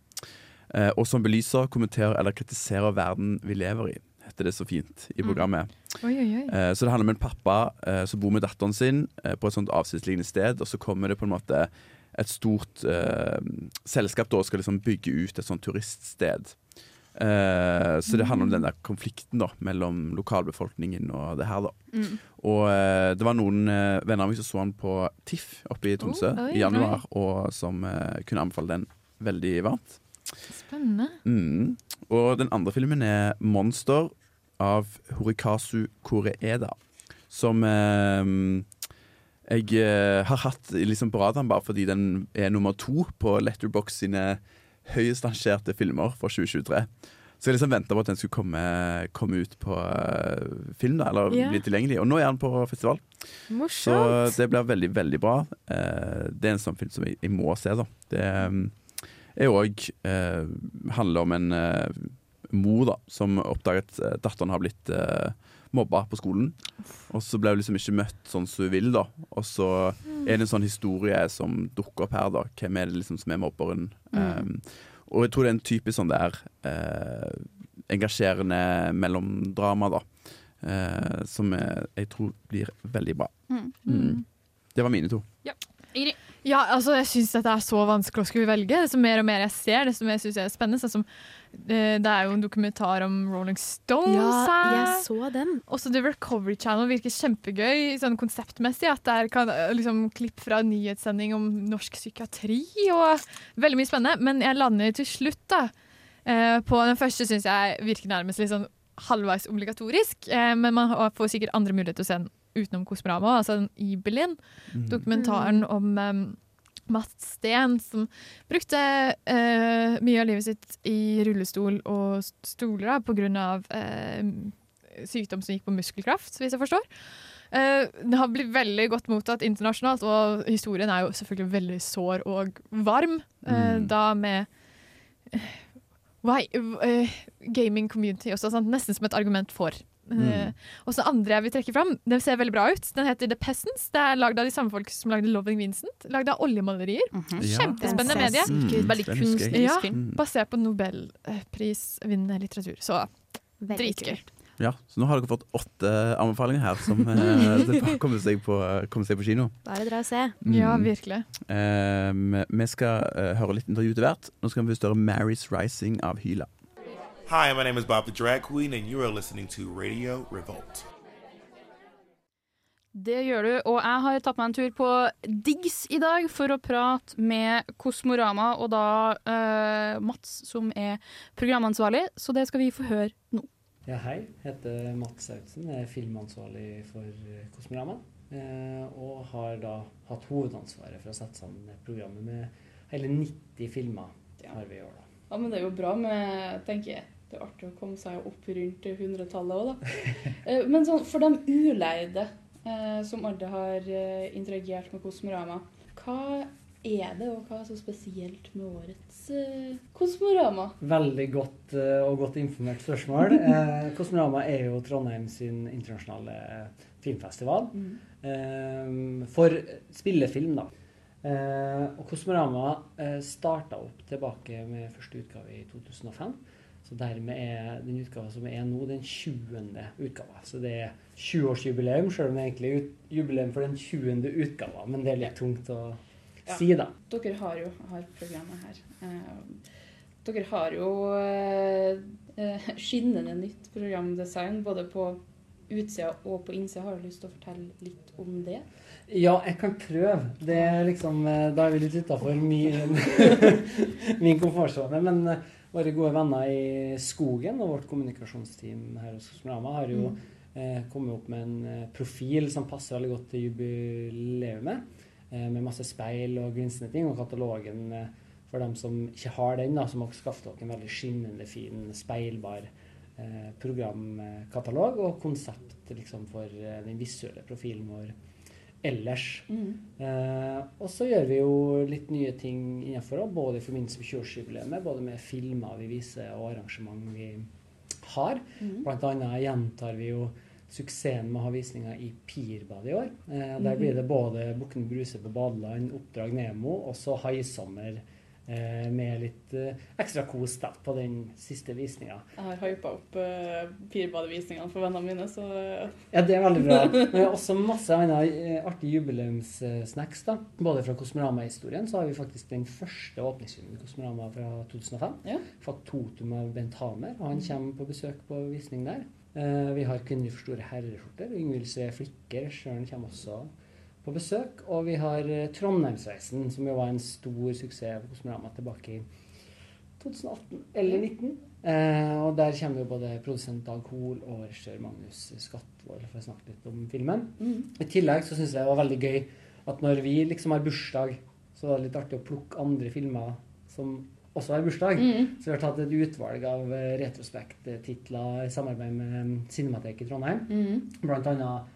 og som belyser, kommenterer eller kritiserer verden vi lever i, heter det så fint i Mm. programmet. Oi, oi, oi. Eh, Så det handler om en pappa eh, som bor med datteren sin eh, på et sånt avsidesliggende sted, og så kommer det på en måte et stort eh, selskap da skal liksom bygge ut et sånt turiststed. Eh, så det handler om den der konflikten da mellom lokalbefolkningen og det her, da. Mm. Og eh, det var noen eh, venner av meg som så han på TIFF oppe i Tromsø Oh, oi, i januar, og som eh, kunne anbefale den veldig varmt. Spennende. Mm. Og den andre filmen er 'Monster' av Horikazu Koreeda. Som eh, jeg eh, har hatt liksom på radaren bare fordi den er nummer to på Letterbox sine høyest rangerte filmer for 2023. Så jeg liksom venta på at den skulle komme, komme ut på uh, film, da, eller yeah. bli tilgjengelig. Og nå er den på festival. Så det blir veldig, veldig bra. Uh, det er en sånn film som jeg, jeg må se, da. Det, um, er òg eh, handler om en eh, mor da, som oppdager at eh, datteren har blitt eh, mobba på skolen. Og så ble hun liksom ikke møtt sånn som hun vil, da. Og så er det en sånn historie som dukker opp her, da. Hvem er det liksom som er mobberen? Mm. Um, og jeg tror det er en typisk sånn der eh, engasjerende mellomdrama, da. Eh, som jeg, jeg tror blir veldig bra. Mm. Mm. Det var mine to. Ja. Ingrid? Ja, altså jeg syns dette er så vanskelig å skulle velge. Desto mer og mer jeg ser, desto mer syns jeg er spennende. Sånn som, eh, det er jo en dokumentar om Rolling Stones Ja, her. jeg så den. Også The Recovery Channel virker kjempegøy sånn konseptmessig. At det er kan, liksom, klipp fra en nyhetssending om norsk psykiatri og veldig mye spennende. Men jeg lander til slutt da eh, på den første syns jeg virker nærmest litt sånn halvveis obligatorisk. Eh, men man får sikkert andre muligheter til å se den utenom Kosmorama, altså den Ibelin. Mhm. Dokumentaren om um, Mats Steen, som brukte uh, mye av livet sitt i rullestol og stoler da, på grunn av eh, sykdom som gikk på muskelkraft, hvis jeg forstår. Uh, det har blitt veldig godt mottatt internasjonalt, og historien er jo selvfølgelig veldig sår og varm. Uh, Mm. Da med uh, why, eh, gaming community også, sant? nesten som et argument for. Mm. Eh, og så andre jeg vil trekke fram, den ser veldig bra ut. Den heter The Peasants. Det er lagd av de samme folk som lagde Loving Vincent. Lagd av oljemalerier. Ja. Kjempespennende medie. Mm, Veldig kunstnerisk Ja, film. basert på nobelprisvinnende litteratur. Så dritgøy. Ja, så nå har dere fått åtte anbefalinger her som eh, kommer seg, på, kommer seg på kino. Da er det dra og se. Ja, Mm. virkelig. Eh, vi skal eh, høre litt intervju til hvert. Nå skal vi først høre 'Mary's Rising' av Hyla. Hi, my name is Bob the Drag Queen, and you are listening to Radio Revolt. Det gjør du, og jeg har tatt meg en tur på Diggs i dag for å prate med Kosmorama, og da uh, Mats, som er programansvarlig, så det skal vi få høre nå. Ja, hei. Jeg heter Mats Sautsen. Jeg er filmansvarlig for eh, Kosmorama. Eh, og har da hatt hovedansvaret for å sette sammen programmet med hele 90 filmer har vi i år. da. Ja, men det er jo bra med, tenker jeg. Det er artig å komme seg opp rundt hundretallet òg, da. Eh, Men sånn, for de uleide eh, som aldri har eh, interagert med Kosmorama, hva er det, og hva er så spesielt med årets eh, Kosmorama? Veldig godt og godt informert spørsmål. Eh, Kosmorama er jo Trondheim sin internasjonale filmfestival Mm. eh, for spillefilm, da. Eh, og Kosmorama eh, starta opp tilbake med første utgave i 2005. Så dermed er den utgava som er nå, den 20. utgava. Så det er 20-årsjubileum, sjøl om det egentlig er jubileum for den 20. utgava. Men det er litt tungt å Ja. si, da. Dere har jo har programmet her. Eh, dere har jo eh, eh, skinnende nytt programdesign både på utsida og på innsida. Har du lyst til å fortelle litt om det? Ja, jeg kan prøve. Det er liksom, da er vi litt utafor min, min komfortsone. Men våre gode venner i Skogen og vårt kommunikasjonsteam her hos Kosmorama har jo Mm. eh, kommet opp med en eh, profil som passer veldig godt til jubileumet. Eh, med masse speil og glinsende ting. Og katalogen eh, for dem som ikke har den, da, som har skaffet dere en veldig skinnende fin, speilbar eh, programkatalog og konsept liksom, for eh, den visuelle profilen vår ellers. Mm. Eh, og så gjør vi jo litt nye ting innenfor, både i forbindelse med 20-årsjubileet, både med filmer vi viser og arrangement vi har. Mm. Blant annet gjentar vi jo suksessen med å ha visninger i Pirbadet i år. Eh, der Mhm. blir det både Bukken Bruse på badeland, Oppdrag Nemo og så Haisommer med litt eh, ekstra kos da, på den siste visninga. Jeg har hypa opp uh, Pirbadevisningene for vennene mine, så eh, Ja, det er veldig bra. Men vi har også masse andre eh, artige jubileumssnacks. da. Både fra Kosmorama-historien så har vi faktisk den første åpningsfilmen i Kosmorama fra 2005. Faktotum av Bent Hamer. Han kommer på besøk på visning der. Eh, vi har Kvinner for store herreskjorter. Yngvild C. Flikke, regissøren, kommer også på besøk. Og vi har eh, Trondheimsreisen, som jo var en stor suksess på Kosmorama tilbake i 2018 eller 2019. Eh, og der kommer jo både produsent Dag Hoel og regissør Magnus Skatvold for å snakke litt om filmen. Mm. I tillegg så syns jeg det var veldig gøy at når vi liksom har bursdag, så var det litt artig å plukke andre filmer som også har bursdag. Mm. Så vi har tatt et utvalg av eh, retrospekttitler i samarbeid med Cinematek i Trondheim. Mm. Blant annet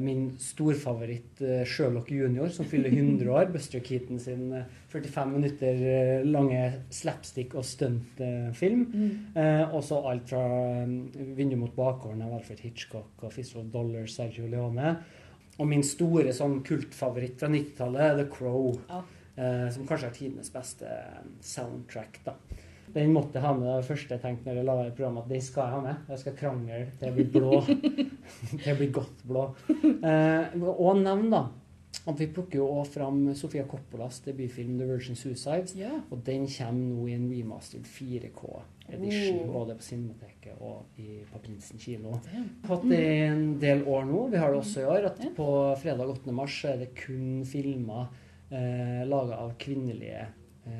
min storfavoritt eh, Sherlock jr., som fyller 100 år. Buster Keaton sin eh, 45 minutter eh, lange slapstick- og stuntfilm. Mm. Eh, også alt fra eh, 'Vindu mot bakgården' av Alfred Hitchcock og 'Fistful of Dollars' Sergio Leone. Og min store sånn kultfavoritt fra 90-tallet, 'The Crow'. Ja. Eh, som kanskje er tidenes beste soundtrack. da. Den måtte jeg ha med det første jeg tenkte når jeg la i programmet, at den skal jeg ha med. Jeg skal krangle til jeg blir blå. til jeg blir godt blå. Eh, og nevn da at vi plukker jo også fram Sofia Coppolas debutfilm 'The Virgin Suicides'. Og den kommer nå i en remastered 4K-edition, Oh. både på Cinemateket og i, på Prinsen kino. Hatt det i en del år nå. Vi har det også i år. at På fredag 8. mars er det kun filmer eh, laga av kvinnelige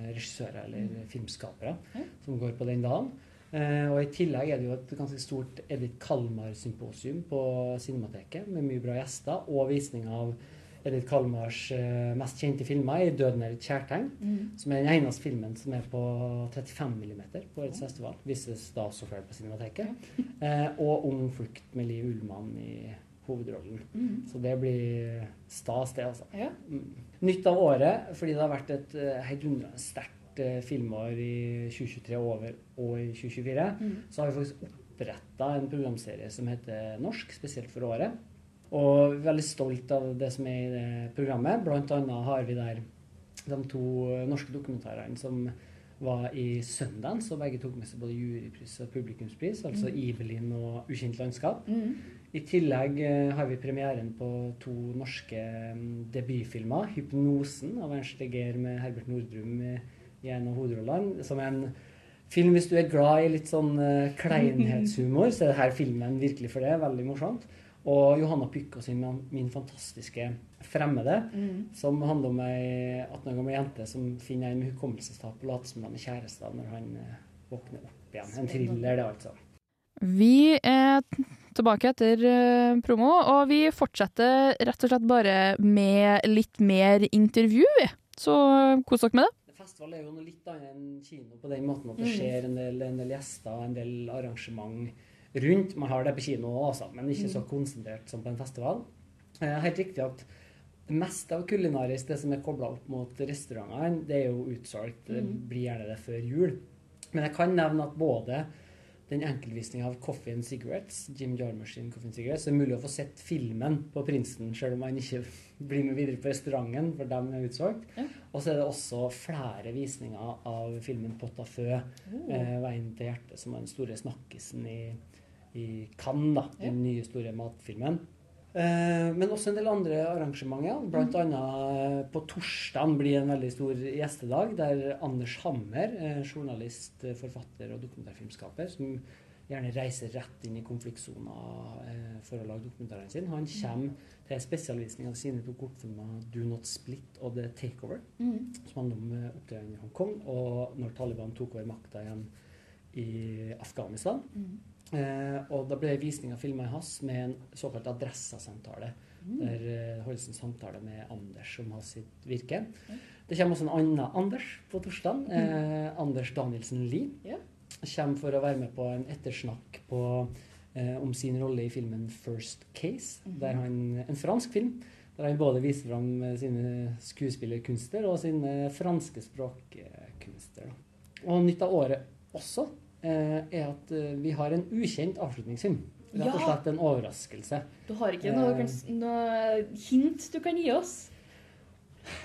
regissører eller filmskapere som går på den dagen. Eh, og I tillegg er det jo et ganske stort Edith Kalmar-symposium på Cinemateket med mye bra gjester og visning av Edith Kalmars eh, mest kjente filmer i 'Døden et kjærtegn', Mm. som er den eneste filmen som er på 35 mm på årets festival. Vises da også selv på Cinemateket. Eh, og 'Ung flukt' med Liv Ullmann i hovedrollen. Mm. Så det blir stas, det, altså. Ja. Mm. Nytt av året, fordi det har vært et helt heidundrende sterkt eh, filmår i 2023 over og i 2024, Mm. så har vi faktisk oppretta en programserie som heter Norsk, spesielt for året. Og vi er veldig stolt av det som er i det programmet. Blant annet har vi der de to norske dokumentarene som var i Sundance, og begge tok med seg både jurypris og publikumspris, altså Mm. Ibelin og Ukjent landskap. Mm. I tillegg eh, har vi premieren på to norske mm, debutfilmer. 'Hypnosen' av Ernst Leger med Herbert Nordrum i, en av hovedrollene. Som er en film hvis du er glad i litt sånn eh, kleinhetshumor, så er denne filmen virkelig for det. Veldig morsomt. Og Johanna Pykko sin 'Min fantastiske fremmede', Mm. som handler om ei 18 år gammel jente som finner en med hukommelsestap og later som de er kjærester når han eh, våkner opp igjen. En thriller, det, altså. Vi er tilbake etter eh, promo, og vi fortsetter rett og slett bare med litt mer intervju. vi. Så eh, kos dere med det. Festival er jo noe litt annet enn kino på den måten at det Mm. skjer en del, en del gjester, en del arrangement rundt. Man har det på kino også, men ikke så Mm. konsentrert som på en festival. Eh, helt riktig at det meste av kulinarisk, det som er kobla opp mot restaurantene, det er jo utsolgt. Det Mm. blir gjerne det før jul. Men jeg kan nevne at både den enkeltvisninga av Coffee and Cigarettes, Jim Jarmusch sin Coffee and Cigarettes, så er det mulig å få sett filmen på Prinsen, selv om man ikke blir med videre på restauranten, for dem er utsolgt. Og så er det også flere visninger av filmen 'Pot à feu', Oh. eh, 'Veien til hjertet', som er den store snakkisen i, i Cannes, da, den nye store matfilmen. Eh, men også en del andre arrangementer. Blant annet eh, på torsdag blir en veldig stor gjestedag der Anders Hammer, eh, journalist, forfatter og dokumentarfilmskaper, som gjerne reiser rett inn i konfliktsona eh, for å lage dokumentarene sine, han kommer til spesialvisning av sine to kortfilmer 'Do Not Split' og 'The Takeover', mm. som handler om opptøyene i Hongkong og når Taliban tok over makta igjen i Afghanistan. Mhm. Eh, og da ble visninga filma i hans med en såkalt adressasamtale. Mm. Der eh, holdes en samtale med Anders om hans sitt virke. Det kommer også en annen Anders på torsdag. Eh, Anders Danielsen Lie. Yeah. Kommer for å være med på en ettersnakk på, eh, om sin rolle i filmen 'First Case'. Mhm. der han, En fransk film. Der han både viser fram sine skuespillerkunster og sine franske språkkunster. Og nytt av året også er at eh, vi har en ukjent avslutningsfilm. Rett og slett en overraskelse. Du har ikke noe, Eh, noe hint du kan gi oss?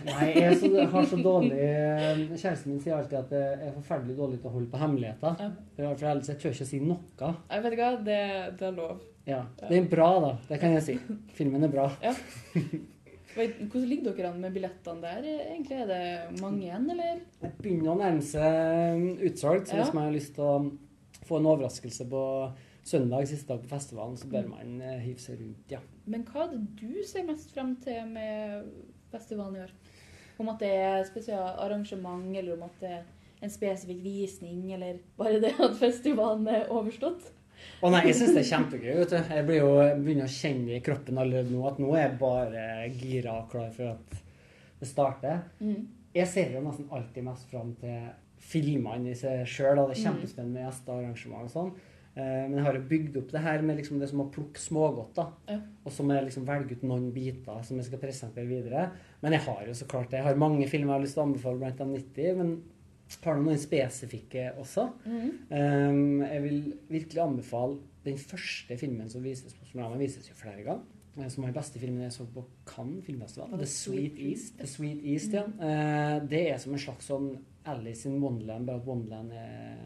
Nei, jeg, så, har så dårlig eh, Kjæresten min sier alltid at jeg er forferdelig dårlig til å holde på hemmeligheter. For for ellers jeg tør ikke å si noe. Jeg vet ikke det, det er lov. Ja. Det er bra, da. Det kan jeg si. Filmen er bra. Ja. Hvordan ligger dere an med billettene der? Egentlig Er det mange igjen, eller? Det begynner å nærme seg utsolgt, så Ja. hvis man har lyst til å få en overraskelse på søndag, siste dag på festivalen, så bør man eh, hive seg rundt, ja. Men hva er det du ser mest frem til med festivalen i år? Om at det er spesielt arrangement, eller om at det er en spesifikk visning, eller bare det at festivalen er overstått? Å nei, jeg syns det er kjempegøy. vet du. Jeg blir jo, begynner å kjenne i kroppen allerede nå at nå er jeg bare gira og klar for at det starter. Mm. Jeg ser jo nesten alltid mest fram til filmene i seg sjøl. Det er Mm. kjempespennende med gjester og arrangement og sånn. Eh, men jeg har jo bygd opp det her med liksom det som å plukke smågodt. da. Ja. Og så må jeg liksom velge ut noen biter som jeg skal presentere videre. Men jeg har jo så klart det. Jeg har mange filmer jeg har lyst til å anbefale blant de 90, men har noen spesifikke også. Mm. Um, jeg vil virkelig anbefale den første filmen som vises på Kosmorama. vises jo flere ganger. eh, Som var den beste filmen jeg så på Cannes filmfestival. The Sweet East. The Sweet East, ja. Uh, det er som en slags sånn Alice in Wonderland, bare at Wonderland er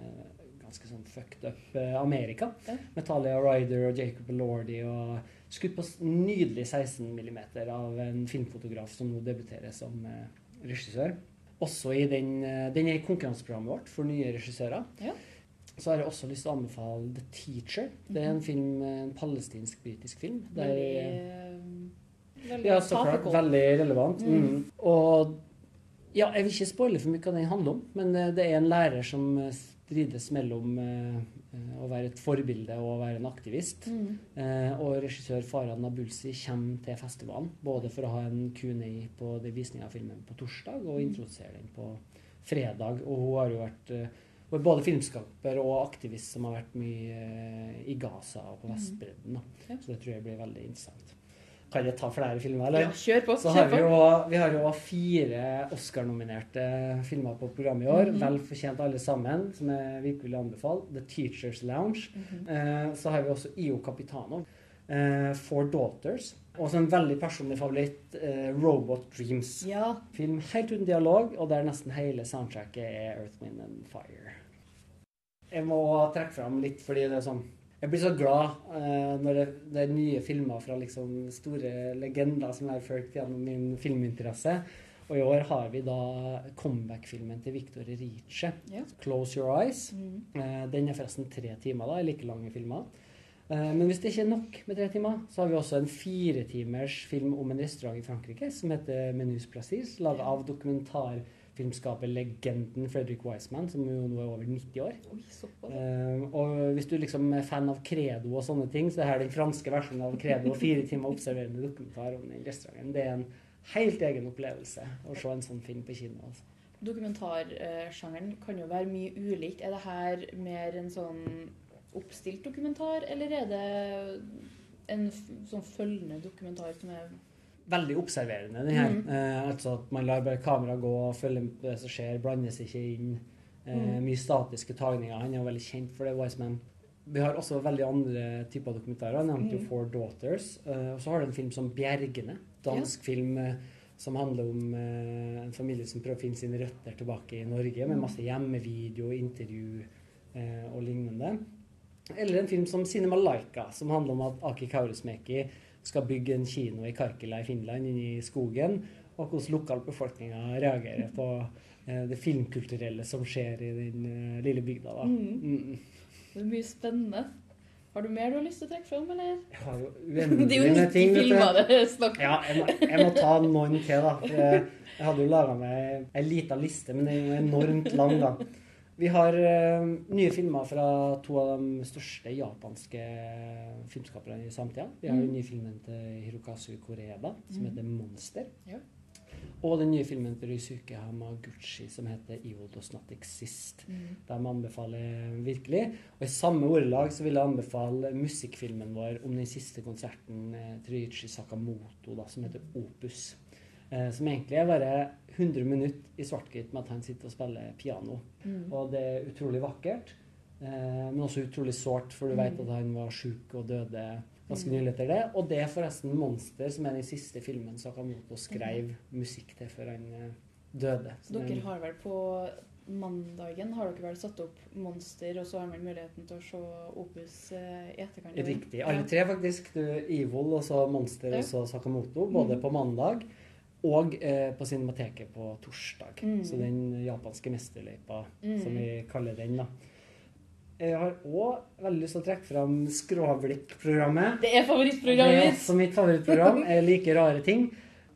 ganske sånn fucked up eh, Amerika. Med Talia Ryder og Jacob Elordi og skutt på nydelig 16 mm av en filmfotograf som nå debuterer som regissør. Også i den, eh, den er i konkurranseprogrammet vårt for nye regissører. Ja. Så har jeg også lyst til å anbefale The Teacher. Det er en film, en palestinsk-britisk film. der- Veldig, eh, veldig ja, så klart. Veldig relevant. Mm. Mm. Og ja, jeg vil ikke spoile for mye hva den handler om, men eh, det er en lærer som strides mellom å være et forbilde og være en aktivist. Mm. Eh, og regissør Farah Nabulsi kommer til festivalen, både for å ha en Q&A på det visninga av filmen på torsdag, og Mm. introdusere den på fredag. Og hun har jo vært eh, både filmskaper og aktivist som har vært mye eh, i Gaza og på Mm. Vestbredden. Mm. Ja. Så det tror jeg blir veldig interessant. Kan jeg ta flere filmer, eller? Ja, kjør på, Så kjør har vi, jo, vi har jo fire Oscar-nominerte filmer på programmet i år. Mhm. Vel fortjent alle sammen, som jeg virkelig vil anbefale. The Teachers Lounge. Mhm. eh, så har vi også Io Capitano. Eh, Four Daughters. Og så en veldig personlig favoritt, eh, Robot Dreams. Ja. Film helt uten dialog, og der nesten hele soundtracket er Earth, Wind and Fire. Jeg må trekke fram litt, fordi det er sånn Jeg blir så glad eh, når det, det er nye filmer fra liksom store legender som jeg har fulgt gjennom min filminteresse. Og i år har vi da comeback-filmen til Victor Riche, Ja. 'Close Your Eyes'. Mm. Eh, den er forresten tre timer, da, like lange filmer. Eh, Men hvis det ikke er nok med tre timer, så har vi også en firetimers film om en restaurant i Frankrike som heter Menus Placis, laga av dokumentarfilmskaperlegenden Fredrik Wiseman, som jo nå er over 90 år. Oi. Eh, og hvis du liksom er fan av Credo og sånne ting, så er her den franske versjonen av Credo. Fire timer observerende dokumentar om den restauranten. Det er en helt egen opplevelse å se en sånn film på kino. Altså. Dokumentarsjangeren kan jo være mye ulikt. Er det her mer en sånn oppstilt dokumentar, eller er det en sånn følgende dokumentar som er Veldig observerende, den her. Mm. Eh, altså at man lar bare kameraet gå og følge med på det som skjer, blander seg ikke inn. Eh, Mhm. Mye statiske tagninger. Han er jo veldig kjent for det, Wiseman. Vi har også veldig andre typer dokumentarer. Jeg nevnte jo mm. Four Daughters. Eh, og så har du en film som Bjergene. Dansk film eh, som handler om eh, en familie som prøver å finne sine røtter tilbake i Norge, med Mhm. masse hjemmevideo, intervju eh, og lignende. Eller en film som Cinema Laika, som handler om at Aki Kaurismäki skal bygge en kino i Karkila i Finland, inne i skogen, og hvordan lokalbefolkninga reagerer på eh, det filmkulturelle som skjer i den eh, lille bygda. Da. Mhm. Mm. Det er mye spennende. Har du mer du har lyst til å trekke fram, eller? Jeg har jo Det er jo 90 ting. vet du. filmer det er snakk om. Ja, jeg må, jeg må ta noen til, da. Jeg hadde jo laga meg ei lita liste, men den er jo enormt lang, da. Vi har uh, nye filmer fra to av de største japanske filmskaperne i samtida. Vi har den Mm. nye filmen til Hirokazu Koreda, som Mm. heter 'Monster'. Ja. Og den nye filmen til Ryusuke Hamaguchi som heter 'Evil Does Not Exist'. Mm. De anbefaler virkelig. Og i samme ordelag så vil jeg anbefale musikkfilmen vår om den siste konserten eh, til Ryuichi Sakamoto, da, som heter Opus. Eh, som egentlig er bare 100 minutter i svart-hvitt med at han sitter og spiller piano. Mm. Og det er utrolig vakkert, eh, men også utrolig sårt, for du Mm. vet at han var sjuk og døde ganske Mm. nylig etter det. Og det er forresten 'Monster', som er den siste filmen Sakamoto skrev musikk til før han eh, døde. Så er Dere har vel på mandagen har dere vel satt opp Monster, og så har man muligheten til å se Opus eh, i etterkant? Riktig. Alle tre, faktisk. Du, Evil, og så Monster, Ja. og så Sakamoto. Både mm. på mandag og eh, på Cinemateket på torsdag. Mm. Så den japanske mesterløypa, mm. som vi kaller den, da. Jeg har òg veldig lyst til å trekke fram Skråblikk-programmet. Det er favorittprogrammet Det er mitt. også mitt favorittprogram. Jeg liker rare ting.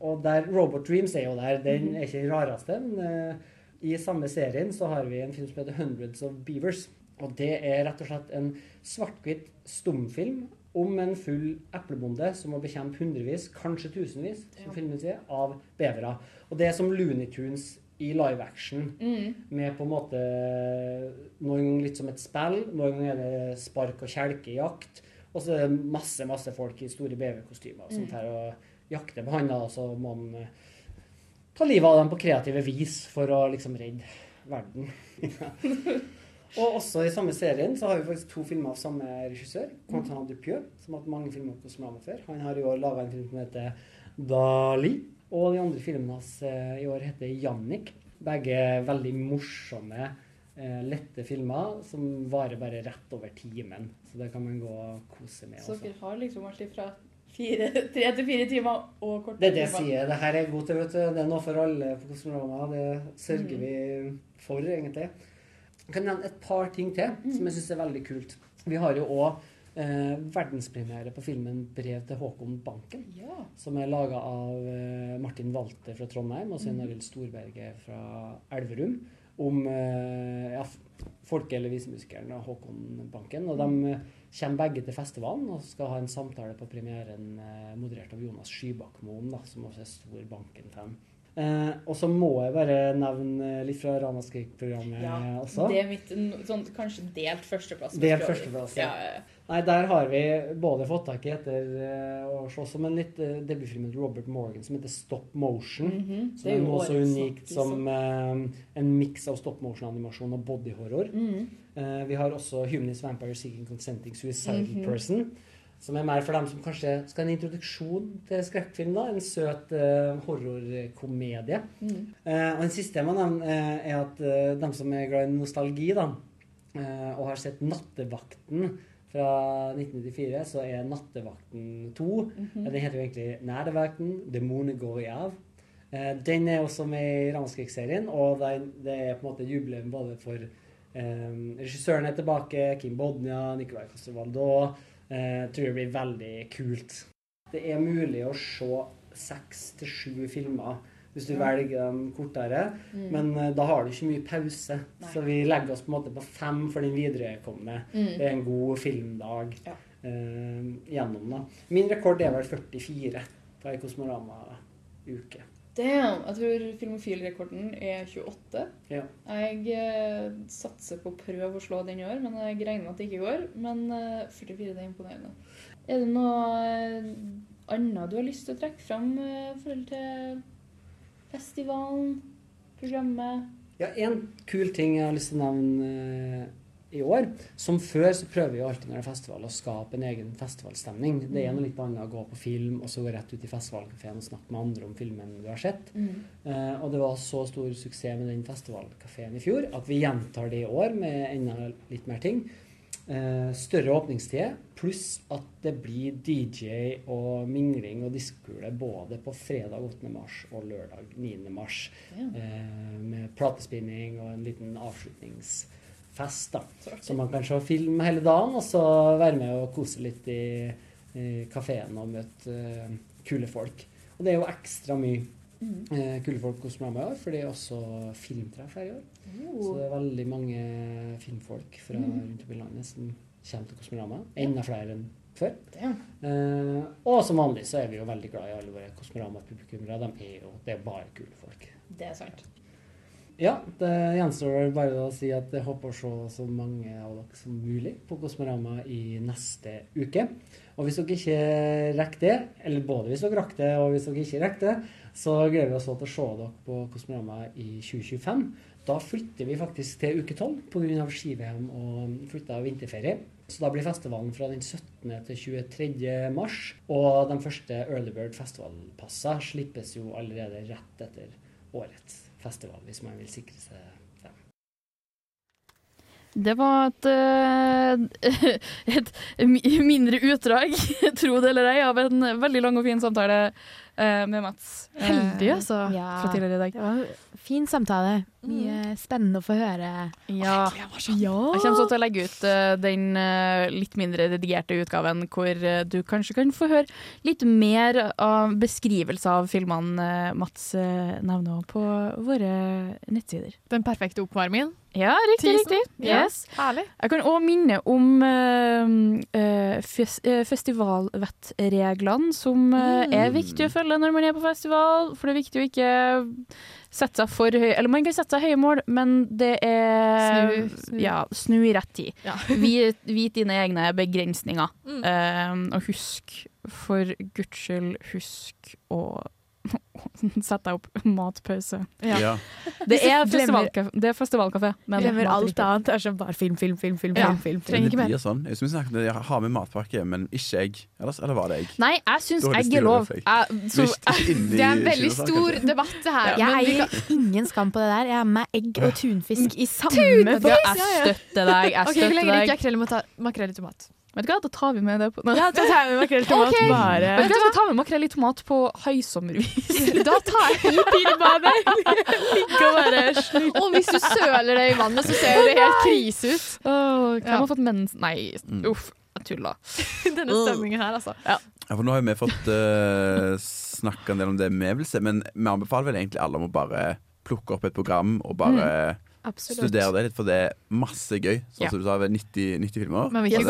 Og der Robot Dreams er jo der. Den Mhm. er ikke den rareste. Men uh, i samme serien så har vi en film som heter 'Hundreds of Beavers'. Og det er rett og slett en svart-hvitt stumfilm om en full eplebonde som må bekjempe hundrevis, kanskje tusenvis, som Ja. filmen sier, av bevere. Og det er som Looney Tunes i live action. Mm. Med på en måte Noen ganger litt som et spill, noen ganger er det spark og kjelkejakt. Og så er det masse masse folk i store beverkostymer som Mm. tar og jakter på han, og så må han eh, ta livet av dem på kreative vis for å liksom redde verden. og også i samme serien så har vi faktisk to filmer av samme regissør, Quentin Dupieux, som har hatt mange filmer på Kosmorama før. Han har i år laga en film som heter Dali. Og de andre filmene hans eh, i år heter Jannik. Begge veldig morsomme, eh, lette filmer som varer bare rett over timen. Så det kan man gå og kose med. Så dere har liksom alt fra fire, tre til fire timer og kortere. Det er det jeg sier. Det her er til, vet du. Det er noe for alle på Kosmorama. Det sørger Mm. vi for, egentlig. Jeg kan nevne et par ting til som jeg syns er veldig kult. Vi har jo òg eh, verdenspremiere på filmen 'Brev til Håkon Banken'. Ja. Som er laga av eh, Martin Walter fra Trondheim og Svein Mm. Arild Storberget fra Elverum. Om eh, ja, folke- eller visemusikeren Håkon Banken. Og de eh, kommer begge til festivalen og skal ha en samtale på premieren eh, moderert av Jonas Skybakmoen, som også er stor Banken-fan. Eh, og så må jeg bare nevne litt fra Ramaskrik-programmet Ja, også. det er mitt sånn, kanskje delt førsteplass. Delt førsteplass, ja. ja. Nei, der har vi både fått tak i etter eh, å se som en litt uh, debutfilm med Robert Morgan som heter Stop Motion. Mhm, Som det er er noe så unikt som eh, en miks av stop motion-animasjon og bodyhorror. Mhm. Eh, vi har også Humanist Vampire Seeking Consenting Suicidal Mhm. Person. Som er mer for dem som kanskje skal ha en introduksjon til skrekkfilm. da, En søt uh, horrorkomedie. Mm. Uh, og den siste jeg må nevne, uh, er at uh, dem som er glad i nostalgi, da, og har sett 'Nattevakten' fra 1994, så er 'Nattevakten 2' Mhm. eh, Den heter jo egentlig 'Nærvakten'. 'Demonet går i av'. Den er også med i Ramaskrik-serien, og det, det er på en måte jubileum både for regissøren er tilbake, Kim Bodnia, Nicolai Coster-Waldau. Eh, tror det blir veldig kult. Det er mulig å se seks til sju filmer hvis du mm. velger dem kortere. Mm. Men eh, da har du ikke mye pause. Nei. Så vi legger oss på en måte på fem for den viderekomne. Mm. Det er en god filmdag Ja. eh, gjennom. da. Min rekord er vel 44 på ei Kosmorama-uke. Damn! Jeg tror filmofilrekorden er 28. Ja. Jeg eh, satser på å prøve å slå den i år, men jeg regner med at det ikke går. Men eh, 44 det er imponerende. Er det noe eh, annet du har lyst til å trekke fram eh, i forhold til festivalen, programmet? Ja, En kul ting jeg har lyst til å nevne eh, i år. Som før så prøver vi alltid når det er festival å skape en egen festivalstemning. Det er noe litt annet å gå på film og så gå rett ut i festivalkafeen og snakke med andre om filmen du har sett. Mm. Eh, og det var så stor suksess med den festivalkafeen i fjor at vi gjentar det i år med enda litt mer ting. Eh, større åpningstider, pluss at det blir DJ og mingling og diskokule både på fredag 8. mars og lørdag 9. mars. Ja. Eh, med platespinning og en liten avslutningsfest. da. Så man kan se film hele dagen og så være med og kose litt i, i kafeen og møte eh, kule folk. Og det er jo ekstra mye Mm. eh, kule folk hos meg i år, for det er også filmtreff her i år. Så det er veldig mange filmfolk fra Mhm. rundt om i landet som kommer til Kosmorama. Enda flere enn før. Eh, og som vanlig så er vi jo veldig glad i alle våre Kosmorama-publikummere. De er jo, det er bare kule folk. Det er sant. Ja, det gjenstår bare å si at jeg håper å se så mange av dere som mulig på Kosmorama i neste uke. Og hvis dere ikke rekker det, eller både hvis dere rakk det og hvis dere ikke rekker det, så gleder vi oss til å se dere på Kosmorama i 2025. Da flytter vi faktisk til uke 12 pga. ski-VM og flytta vinterferie. Så da blir festivalen fra den 17. til 23. mars. Og de første Early Bird festivalpasser slippes jo allerede rett etter årets festival, hvis man vil sikre seg det. Det var et, eh, et mindre utdrag, tro det eller ei, av en veldig lang og fin samtale eh, med Mats. eh, Heldig, altså. Fra tidligere i dag. Det var en fin samtale. Mye spennende å få høre. Ja. Jeg kommer så til å legge ut uh, den uh, litt mindre redigerte utgaven, hvor uh, du kanskje kan få høre litt mer av beskrivelse av filmene Mats uh, nevner på våre nettsider. Den perfekte oppvarmingen. Ja, riktig. Teasen. riktig. Ja, Yes. herlig. Jeg kan òg minne om uh, eh, fes eh, festivalvettreglene, som eh, er viktig å følge følge når man er på festival, for det er viktig å ikke sette seg for høye Eller man kan sette seg høye mål, men det er Snu- snu. Ja, snu i rett tid. Ja. Vit, vit dine egne begrensninger. Mm. uh, og husk, for guds skyld, husk å Sett deg opp matpause. Ja. Ja. Det, er festivalkafé, det er festivalkafé. men Glemmer er alt annet. Det er sånn bare film, film, film, film. Ja. film, film. Trenger ikke mer. sånn. Jeg synes jeg har med matpakke, men ikke egg. Eller, eller var det egg? Nei, jeg syns egg er lov. det, Jeg, er Det er en veldig stor debatt, det her. Jeg men eier kan- ingen skam på det der. Jeg har med egg og tunfisk i samme Tunfisk, ja, jeg støtter deg. Jeg støtter det deg. ikke er krell i mota- makrell i tomat? Vet du hva, da tar vi med det på Ja, da tar vi makrell i tomat. Okay. Bare Vet du hva, da tar vi makrell i tomat på høysommervis. Da tar jeg i pinebadet. Ligge og bare slutt. Og hvis du søler det i vannet, så ser det helt krise ut. Åh, Ja. Hvem har fått mens... Nei, Mm. uff. Jeg tulla. Denne stemningen her, altså. Ja. Ja, for nå har jo vi fått uh, snakka en del om det vi vil se, men vi anbefaler vel egentlig alle om å bare plukke opp et program og bare Absolutt. studere det litt, for det er masse gøy. Sånn Ja. som du sa, 90, 90 filmer. Men vi ikke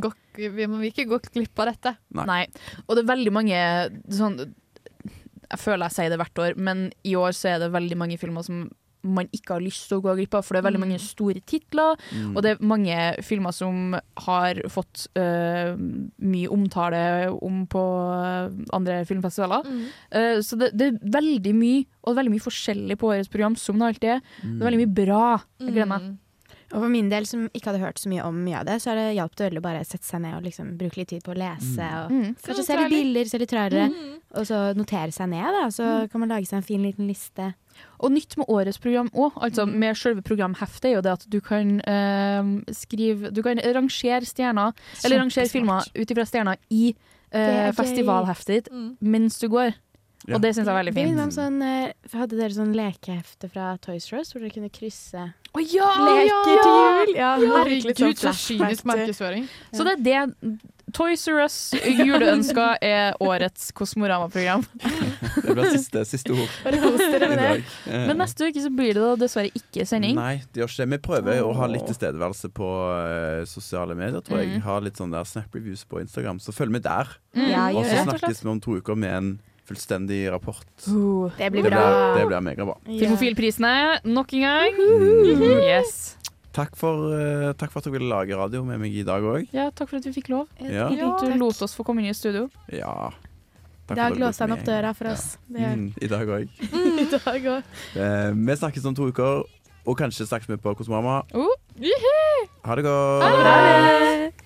gå, Vi må ikke gå glipp av dette. Nei. Nei. Og det er veldig mange sånn Jeg føler jeg sier det hvert år, men i år så er det veldig mange filmer som man ikke har lyst til å gå glipp av, for det er veldig Mm. mange store titler. Mm. Og det er mange filmer som har fått uh, mye omtale om på øh, andre filmfestivaler. Mm. Uh, så det, det er veldig mye, og veldig mye forskjellig på årets program, som det alltid er. Det er veldig mye bra. Jeg gleder meg. Mm. Og for min del, som ikke hadde hørt så mye om mye av det, så har det hjulpet veldig å bare sette seg ned og liksom bruke litt tid på å lese. Og Mm. Kanskje Se se litt bilder, se litt trærere, Mm. Og så notere seg ned, da. Så kan man lage seg en fin liten liste. Og nytt med årets program òg, altså med selve programheftet, er jo det at du kan eh, skrive Du kan rangere stjerner, eller rangere filmer ut ifra stjerner i eh, festivalheftet ditt Mm. mens du går. Ja. Og det syns jeg er veldig fint. Vi sånn, eh, Hadde dere sånn lekehefte fra Toys R Us, hvor dere kunne krysse Å ja! leker til jul? Ja, Herregud, sånn så kynisk markedsføring. Så det er det Toys R Us juleønska er årets Kosmorama-program. Det blir siste, siste ord dag. Eh, Men neste uke så blir det da dessverre ikke sending. Nei, det gjør ikke det. Vi prøver å ha litt tilstedeværelse på eh, sosiale medier, tror jeg. Mm. Ha litt sånn der Snap-reviews på Instagram, så følg med der. Mm. Og så snakkes vi om to uker med en fullstendig rapport. Uh, Det blir bra. det blir megabra. Filmofilprisene nok en gang. Yes. Takk for, uh, takk for at dere ville lage radio med meg i dag òg. Ja, takk for at vi fikk lov. Ja. Ja, du lot oss få komme inn i studio. Ja. Takk Det har for at dere låst han opp døra for oss. Det gjør Mm, I dag òg. I vi snakkes om to uker, og kanskje snakkes vi på Kosmorama. Uh. Ha det godt.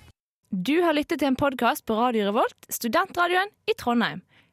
Du har lyttet til en podkast på Radio Revolt, studentradioen i Trondheim.